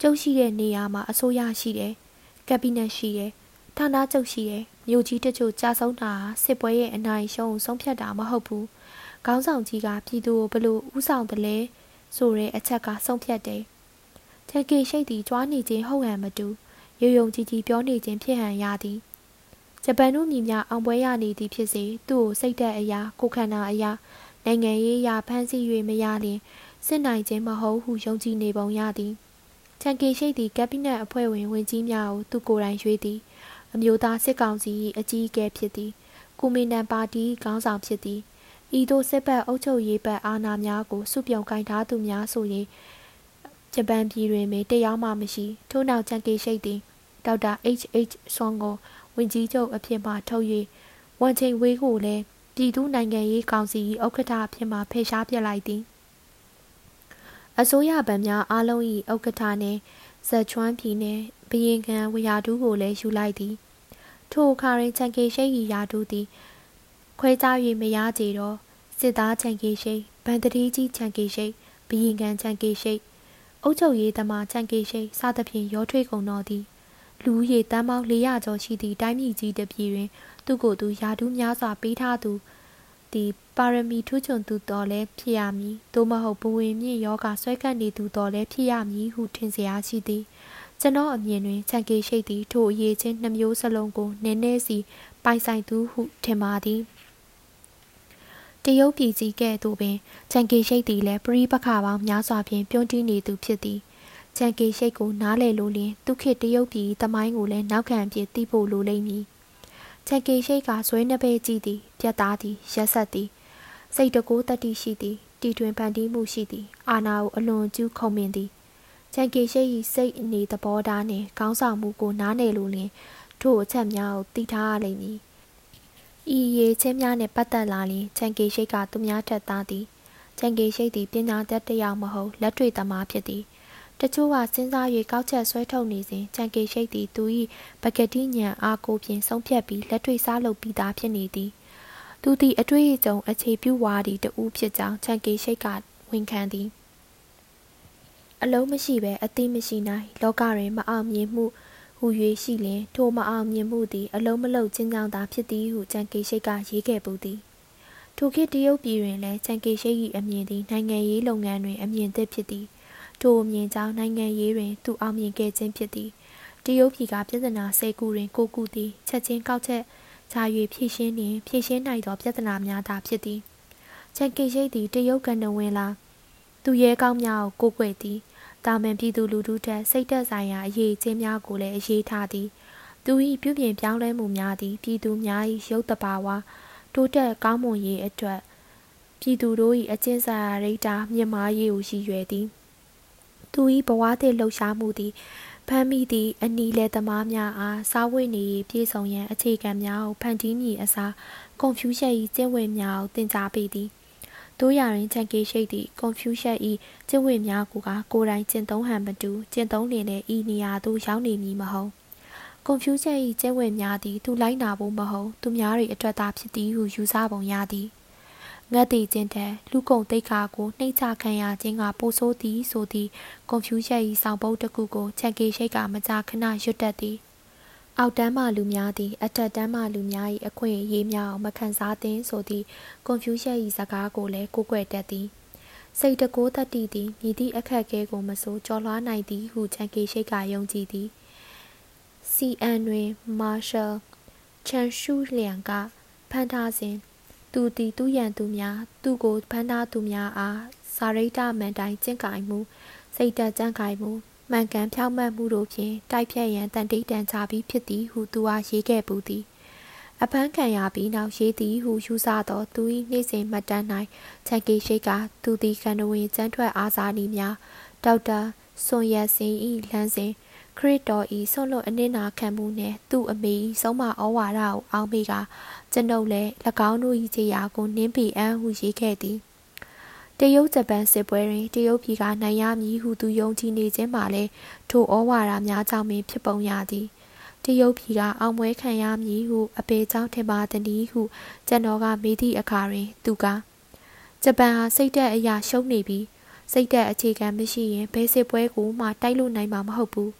S1: ကျုပ်ရှိတဲ့နေရာမှာအစိုးရရှိတယ် ကက်ဘိနက်ရှိတယ်ဌာနချုပ်ရှိတယ်မြို့ကြီးတချို့ကြာဆုံးတာစစ်ပွဲရဲ့အနိုင်ရှုံးဆုံးဖြတ်တာမဟုတ်ဘူးခေါင်းဆောင်ကြီးကပြည်သူကိုဘလို့ဥဆောင်တယ်လဲဆိုတဲ့အချက်ကဆုံးဖြတ်တယ်။ချက်ကေရှိတ်သည်ကြွားနေခြင်းဟုတ်ဟန်မတူရုံရုံကြည်ကြည်ပြောနေခြင်းဖြစ်ဟန်ရသည်။ဂျပန်တို့မြည်များအောင်ပွဲရနေသည်ဖြစ်စေသူ့ကိုစိတ်သက်အရာကိုခန္ဓာအရာနိုင်ငံရေးရာဖမ်းဆီး၍မရလျင်စစ်နိုင်ခြင်းမဟုတ်ဟုယုံကြည်နေပုံရသည်။ ချန်ကေရှိတ်သည်ကက်ဘိနက်အဖွဲ့ဝင်ဝင်ကြီးများကိုသူကိုယ်တိုင်ရွေးသည်။အမျိုးသားစစ်ကောင်စီ၏အကြီးအကဲဖြစ်သည်။ကူမီနန်ပါတီခေါင်းဆောင်ဖြစ်သည်ဤသို့စစ်ဘက်အုပ်ချုပ်ရေးဘက်အာဏာများကိုစုပြုံကင်ထားသူများဆိုရင်ဂျပန်ပြည်တွင်ပင်တရားမှမရှိထို့နောက်ချန်ကေရှိတ်သည်ဒေါက်တာ H.H. ဆွန်ကိုဝင်ကြီးချုပ်အဖြစ်မှထုတ်၍ဝန်ချိန်ဝေးကိုလည်းပြည်သူနိုင်ငံရေးကောင်စီ၏ဥက္ကဋ္ဌအဖြစ်မှဖယ်ရှားပြလိုက်သည် အစိုးရဗန်များအားလုံး၏ဥက္ကဋ္ဌနှင့်ဇက်ချွမ်းပြည်နှင့်ဘရင်ခံဝရာဒူးကိုလည်းယူလိုက်သည် ထိုအခါတွင်ချန်ကေရှိတ်၏ရာဒူးသည် ခွဲခြား၍မရကြတော့စစ်သားချန်ကေရှိတ်ဗန်တတိကြီးချန်ကေရှိတ်ဘီရင်ကန်ချန်ကေရှိတ်အုတ်ချုပ်ရေးသမားချန်ကေရှိတ်စသဖြင့်ရောထွေးကုန်တော်သည်လူရည်တန်းပေါင်း400ကျော်ရှိသည့်တိုင်းပြည်ကြီးတစ်ပြည်တွင်သူ့ကိုယ်သူယာဒူးများစွာပေးထားသူ သည်ပါရမီထူးချွန်သူတော်လည်းဖြစ်ရမည်သို့မဟုတ်ဘဝင်မြင့်ယောဂဆွဲကပ်နေသူတော်လည်းဖြစ်ရမည်ဟုထင်စရာရှိသည်ကျွန်တော်အမြင်တွင်ချန်ကေရှိတ်သည်ထိုအရေးချင်းနှမျိုးစလုံးကိုနည်းနည်းစီပိုင်ဆိုင်သူဟုထင်ပါသည်တရုတ်ပြည်ကြီးကဲ့သို့ပင်ချန်ကေရှိတ်သည်လည်းပရိပခပေါင်းများစွာဖြင့်ပြုံးတီးနေသူဖြစ်သည်ချန်ကေရှိတ်ကိုနားလည်လို့လျင်သူခေတရုတ်ပြည်သမိုင်းကိုလည်းနောက်ခံအဖြစ်သိဖို့လိုလိမ့်မည်။ ချန်ကေရှိတ်ကဇွဲနှပဲကြည့်သည်ပြတ်သားသည်ရက်ဆက်သည်စိတ်တကိုးတတိရှိသည်တီတွင်ဖန်တီးမှုရှိသည်အာနာကိုအလွန်ကျူးခုံမြင်သည်ချန်ကေရှိတ်၏စိတ်အနေသဘောထားနှင့်ခေါင်းဆောင်မှုကိုနားနယ်လို့လျင်ထို့အချက်များကိုသိထားရလိမ့်မည်ဤရေးချင်းများနှင့်ပတ်သက်လာရင်ချန်ကေရှိတ်ကသူများထက်သားသည်ချန်ကေရှိတ်သည်ပညာတတ်တယောက်မဟုတ်လက်တွေ့သမားဖြစ်သည် တချို့ကစဉ်းစား၍ကောက်ချက်ဆွဲထုတ်နေစဉ်ချန်ကေရှိတ်သည်သူ၏ပကတိညံအားကိုဖြင့်ဆုံးဖြတ်ပြီးလက်တွေ့စားလုပ်ပြီးသားဖြစ်နေသည်သူသည်အတွေ့အကြုံအခြေပြုဝါဒီတူဖြစ်ကြောင်းချန်ကေရှိတ်ကဝန်ခံသည်အလုံးမရှိဘဲအသိမရှိနိုင်လောကတွင်မအောင်မြင်မှုဟူ၍ရှိလျင်ထိုမအောင်မြင်မှုသည်အလုံးမလုံးချင်းကြောင့်သာဖြစ်သည်ဟုချန်ကေရှိတ်ကရေးခဲ့ပူသည်ထိုခေတ်တရုတ်ပြည်တွင်လည်းချန်ကေရှိတ်၏အမြင်သည်နိုင်ငံရေးလုပ်ငန်းတွင်အမြင်သစ်ဖြစ်သည် ထိုအမြင်ကြောင့်နိုင်ငံရေးတွင် သူအောင်မြင်ခဲ့ခြင်းဖြစ်သည်တရုတ်ပြည်ကပြဿနာ၁၀ခုတွင်၉ခုသည်ချက်ချင်းကောက်ချက်ချ၍ဖြည့်ရှင်းလျင်ဖြည့်ရှင်းနိုင်သောပြဿနာများသာဖြစ်သည်ချန်ကေရှိတ်သည်တရုတ်ကန်တဝင်လာသူရဲကောင်းများကိုကိုးကွယ်သည်တာမန်ပြည်သူလူထုထက်စိတ်သက်ဆိုင်ရာအရေးချင်းများကိုလည်းအရေးထားသည်သူ၏ပြုပြင်ပြောင်းလဲမှုများသည်ပြည်သူများ၏ရုပ်တဘာဝတိုးတက်ကောင်းမွန်ရေးအတွက်ပြည်သူတို့၏အကျဉ်းစာရိတ်တာမြင့်မားရေးကိုရည်ရွယ်သည် သူ၏ဘဝသစ်လှုပ်ရှားမှုသည်ဖမ်းမိသည့်အနီလေသမားများအားစားဝတ်နေရေးပြည်ဆောင်ရန်အခြေခံများကိုဖန်တီးမည်အစားကွန်ဖျူးရှက်၏ကျင့်ဝတ်များကိုသင်ကြားပေးသည်တို့ရရင်ချန်ကေရှိတ်သည့်ကွန်ဖျူးရှက်၏ကျင့်ဝတ်များကိုကကိုယ်တိုင်ကျင့်သုံးဟန်မတူကျင့်သုံးလျင်လည်းဤနေရာသို့ရောက်နေမည်မဟုတ်ကွန်ဖျူးရှက်၏ကျင့်ဝတ်များသည်သူလိုက်နာဖို့မဟုတ်သူများ၏အတွက်သာဖြစ်သည်ဟုယူဆပုံရသည် ငတ်တည်ခြင်းတဲ့လူကုန်တိတ်ခါကိုနှိမ့်ချခံရခြင်းကပိုဆိုးသည်ဆိုသည့်ကွန်ဖျူးရှက်၏ဆောင်ပုဒ်တစ်ခုကိုချန်ကေရှိတ်ကမကြာခဏရွတ်တတ်သည်အောက်တန်းမှလူများသည်အထက်တန်းမှလူများ၏အခွင့်အရေးများမခံစားသင့်ဆိုသည့်ကွန်ဖျူးရှက်၏စကားကိုလည်းကိုးကွယ်တတ်သည်စိတ်တကိုးတတိသည်မြည်သည့်အခက်အခဲကိုမဆိုကြော်လွှားနိုင်သည်ဟုချန်ကေရှိတ်ကယုံကြည်သည် CN တွင် Marshall ချန်ရှူလျံကဖန်ထားစဉ် သူသည်သူရန်သူများ သူကိုဖမ်းထားသူများအားစာရိတ္တမန်တိုင်းကျင့်ကိုင်မှု စိတ်တကြံ့ကိုင်မှုမှန်ကန်ဖြောင့်မတ်မှုတို့ဖြင့်တိုက်ဖြတ်ရန်တန်တိတ်တန်ချပြီးဖြစ်သည်ဟုသူအားရေးခဲ့ပူသည်အဖမ်းခံရပြီးနောက်ရေးသည်ဟုယူဆသောသူ၏နေ့စဉ်မှတ်တမ်း၌ချန်ကေရှိတ်ကသူသည်ကန္နဝင်ကျန်းထွက်အားစားနည်းများဒေါက်တာဆွန်ရက်စင်၏လမ်းစဉ် ခရစ်တော်ဤဆုံးလွတ်အနစ်နာခံမှုနှင့်သူ့အမေ၏ဆုံးမဩဝါဒကိုအောင်းမိကကျွန်ုပ်လည်း၎င်းတို့၏ခြေရာကိုနင်းပီအန်းဟုရေးခဲ့သည်တရုတ်ဂျပန်စစ်ပွဲတွင်တရုတ်ပြည်ကနိုင်ရမည်ဟုသူယုံကြည်နေခြင်းမှာလည်းထိုဩဝါဒများကြောင့်ပင်ဖြစ်ပုံရသည်တရုတ်ပြည်ကအောင်ပွဲခံရမည်ဟုအပေကြောင့်ထင်ပါသည်ဟုကျွန်တော်ကမေးသည့်အခါတွင် သူကဂျပန်ဟာစိတ်သက်အရာရှုံးနေပြီးစိတ်သက်အခြေခံမရှိရင်ဘယ်စစ်ပွဲကိုမှတိုက်လို့နိုင်မှာမဟုတ်ဘူး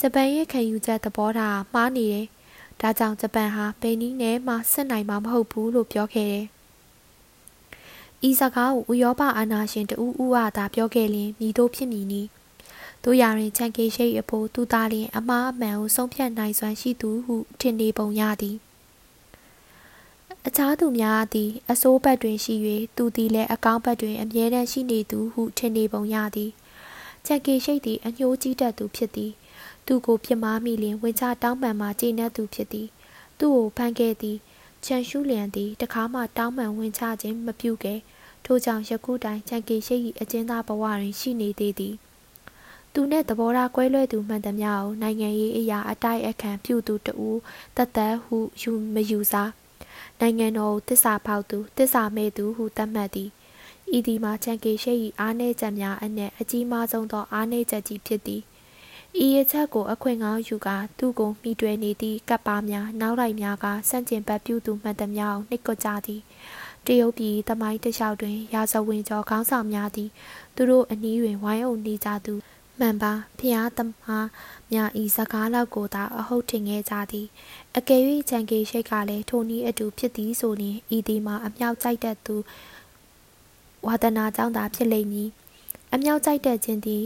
S1: ဂျပန်ရဲ့ခံယူချက်သဘောထားမှားနေတယ်။ဒါကြောင့်ဂျပန်ဟာဘယ်နည်းနဲ့မှစစ်နိုင်မှာမဟုတ်ဘူးလို့ပြောခဲ့တယ်။ဤစကားကိုဥရောပအာဏာရှင်တဦးဦးအားသာပြောခဲ့ရင်မိတို့ဖြစ်မည်နီ။တို့ရရင်ချန်ကေရှိတ်အဖို့သူသားလျင်အမားအမှန်ကိုဆုံးဖြတ်နိုင်စွမ်းရှိသူဟုထင်နေပုံရသည်။အခြားသူများသည်အစိုးဘက်တွင်ရှိ၍သူသည်လည်းအကောင့်ဘက်တွင်အမြဲတမ်းရှိနေသူဟုထင်နေပုံရသည်။ချန်ကေရှိတ်သည်အညှိုးကြီးတတ်သူဖြစ်သည်။ သူ့ကိုပြစ်မှားမိလျင်ဝင်ချတောင်းပန်မှကျေနပ်သူဖြစ်သည်သူ့ကိုဖမ်းခဲ့သည်ချန်ရှူလျံသည်တခါမှတောင်းပန်ဝင်ချခြင်းမပြုခဲ့ထို့ကြောင့်ယခုတိုင်ချန်ကေရှိ၏အကျဉ်းသားဘဝတွင်ရှိနေသေးသည်သူနှင့်သဘောထားကွဲလွဲသူမှန်သမျှကိုနိုင်ငံရေးအရာအတိုက်အခံပြုသူတဦးတသက်ဟုယူမယူစားနိုင်ငံတော်ကိုတစ္ဆာဖောက်သူတစ္ဆာမဲ့သူဟုသတ်မှတ်သည်ဤဒီမှာချန်ကေရှိ၏အားနည်းချက်များအနက်အကြီးမားဆုံးသောအားနည်းချက်ကြီးဖြစ်သည် ဤရချက်ကိုအခွင့်ကောင်းယူကာသူ့ကိုမိတွယ်နေသည့်ကပ်ပါများနောက်လိုက်များကစန့်ကျင်ဘက်ပြုသူမှန်သမျှကိုနှိတ်ကွကြသည်တရုတ်ပြည်တမိုင်းတလျှောက်တွင်ရာဇဝင်ကျော်ခေါင်းဆောင်များသည်သူတို့အနီးတွင်ဝိုင်းအုပ်နေကြသူမှန်ပါဖျားသမားများဤစကားလောက်ကိုသာအဟုတ်ထင်ခဲ့ကြသည်အကယ်၍ချန်ကေရှိတ်ကလည်းထိုနည်းအတူဖြစ်သည်ဆိုရင်ဤဒီမှာအမြောက်ကြိုက်တတ်သူဝါဒနာကြောင့်သာဖြစ်လိမ့်မည်အမြောက်ကြိုက်တတ်ခြင်းသည်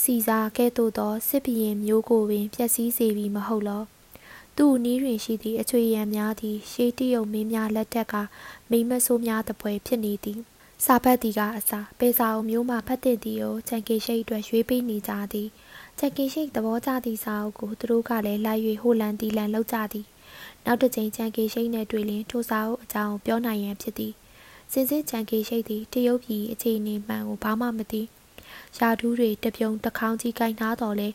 S1: စီဇာကဲ့သို့သောစစ်ဘီရင်မျိုးကိုပင်ဖျက်ဆီးစေပြီမဟုတ်လောသူ့နီးတွင်ရှိသည့်အချွေရံများသည်ရှေးတရုတ်မင်းများလက်ထက်ကမိမဆိုးများတပွဲဖြစ်နေသည်စာဖတ်သည်ကအစာပေစာအုပ်မျိုးမှဖတ်တဲ့သည်ကိုချန်ကေရှိတ်အတွက်ရွေးပေးနေကြသည်ချန်ကေရှိတ်သဘောကျသည့်စာအုပ်ကိုသူတို့ကလည်းလိုက်၍ဟိုလန်တီလန်လောက်ကြသည်နောက်တစ်ချိန်ချန်ကေရှိတ်နှင့်တွေ့လျင်ထိုစာအုပ်အကြောင်းပြောနိုင်ရန်ဖြစ်သည်စင်စစ်ချန်ကေရှိတ်သည်တရုတ်ပြည်အခြေအနေမှန်ကိုဘာမှမသိ ရာထူးတွေတပြုံတစ်ခေါင်းကြီးကင်ထားတော်လဲ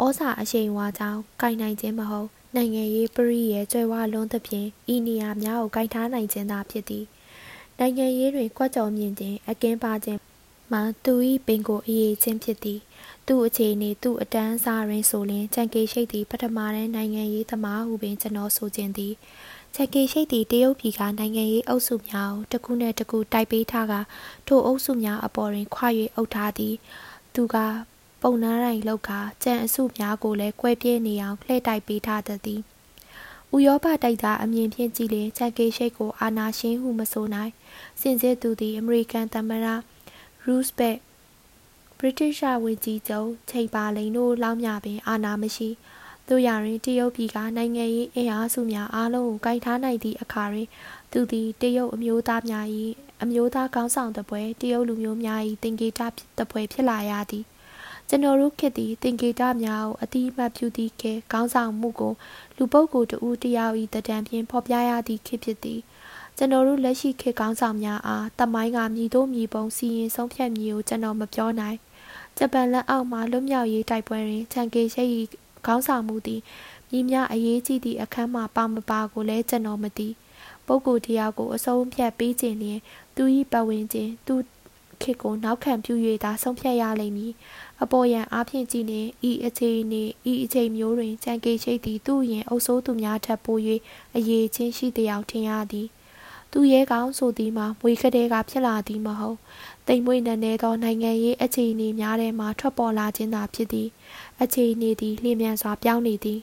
S1: ဩစာအရှိန်ဝါကြောင်းကင်နိုင်ခြင်းမဟုတ်နိုင်ငံရေးပရိရဲ့ကျွဲဝလွန်းသဖြင့်ဤနေရာများကိုကင်ထားနိုင်ခြင်းသာဖြစ်သည်နိုင်ငံရေးတွင်ကြွကြော်မြင့်ခြင်းအကင်းပါခြင်းမှာသူ၏ပင်ကိုအရေးချင်းဖြစ်သည်သူ့အခြေအနေသူ့အတန်းစားရင်းဆိုလျင်ချန်ကေရှိတ်သည်ပထမတန်းနိုင်ငံရေးသမားဟုပင်ကျွန်တော်ဆိုခြင်းသည် ချန်ကေရှိတ်သည်တရုတ်ပြည်ကနိုင်ငံရေးအုပ်စုများကိုတစ်ခုနဲ့တစ်ခုတိုက်ပေးထားကထိုအုပ်စုများအပေါ်တွင်ခွာ၍အုပ်ထားသည်သူကပုံနားတိုင်းလောက်ကကြံအစုများကိုလည်းကွဲပြဲနေအောင်လှည့်တိုက်ပေးထားသည်ဥရောပတိုက်သားအမြင်ဖြင့်ကြည့်လျင်ချန်ကေရှိတ်ကိုအာနာရှင်ဟုမဆိုနိုင်စင်စစ်သူသည်အမေရိကန်သမ္မတရူးစဘက်ဗြိတိရှဝန်ကြီးချုပ်ချိန်ပါလိန်တို့လောက်မြပင်အာဏာမရှိ တို့ရရင်တရုတ်ပြည်ကနိုင်ငံရေးအင်အားစုများအားလုံးကိုကင်ထားနိုင်သည့်အခါတွင်သူသည်တရုတ်အမျိုးသားများ၏အမျိုးသားကောင်းဆောင်တပွဲတရုတ်လူမျိုးများ၏တင်ကေတတပွဲဖြစ်လာရသည်ကျွန်တော်တို့ခေတ်သည်တင်ကေတများကိုအတိအမှတ်ပြုသည့်ကဲကောင်းဆောင်မှုကိုလူပုဂ္ဂိုလ်တဦးတယောက်၏တံဖြင့်ဖော်ပြရသည့်ခေတ်ဖြစ်သည်ကျွန်တော်တို့လက်ရှိခေတ်ကောင်းဆောင်များအားတမိုင်းကမြည်တို့မြည်ပုံစီရင်ဆုံးဖြတ်မည်ကိုကျွန်တော်မပြောနိုင်ဂျပန်လက်အောက်မှလွတ်မြောက်ရေးတိုက်ပွဲတွင်ချန်ကေရှိ၏ ခေါင်းဆောင်မှုသည်မြည်များအရေးကြီးသည့်အခမ်းမှာပါမပါကိုလည်းကျွန်တော်မသိပုဂ္ဂိုလ်တရားကိုအဆုံးဖြတ်ပေးခြင်းလျင်သူ၏ပတ်ဝန်းကျင်သူခေတ်ကိုနောက်ခံပြု၍သာဆုံးဖြတ်ရလိမ့်မည်အပေါ်ယံအားဖြင့်ကြည့်လျင်ဤအခြေအနေဤအချိန်မျိုးတွင်ချန်ကေရှိသည်သူ့ရင်အုပ်စိုးသူများထပ်ပို၍အရေးချင်းရှိသည်အောင်ထင်ရသည်သူရဲကောင်းဆိုသည်မှာမွေကတဲ့ကဖြစ်လာသည်မဟုတ်တိမ်မွေ့နည်းနည်းသောနိုင်ငံရေးအခြေအနေများထဲမှထွက်ပေါ်လာခြင်းသာဖြစ်သည် အခြေအနေသည်လျင်မြန်စွာပြောင်းနေသည်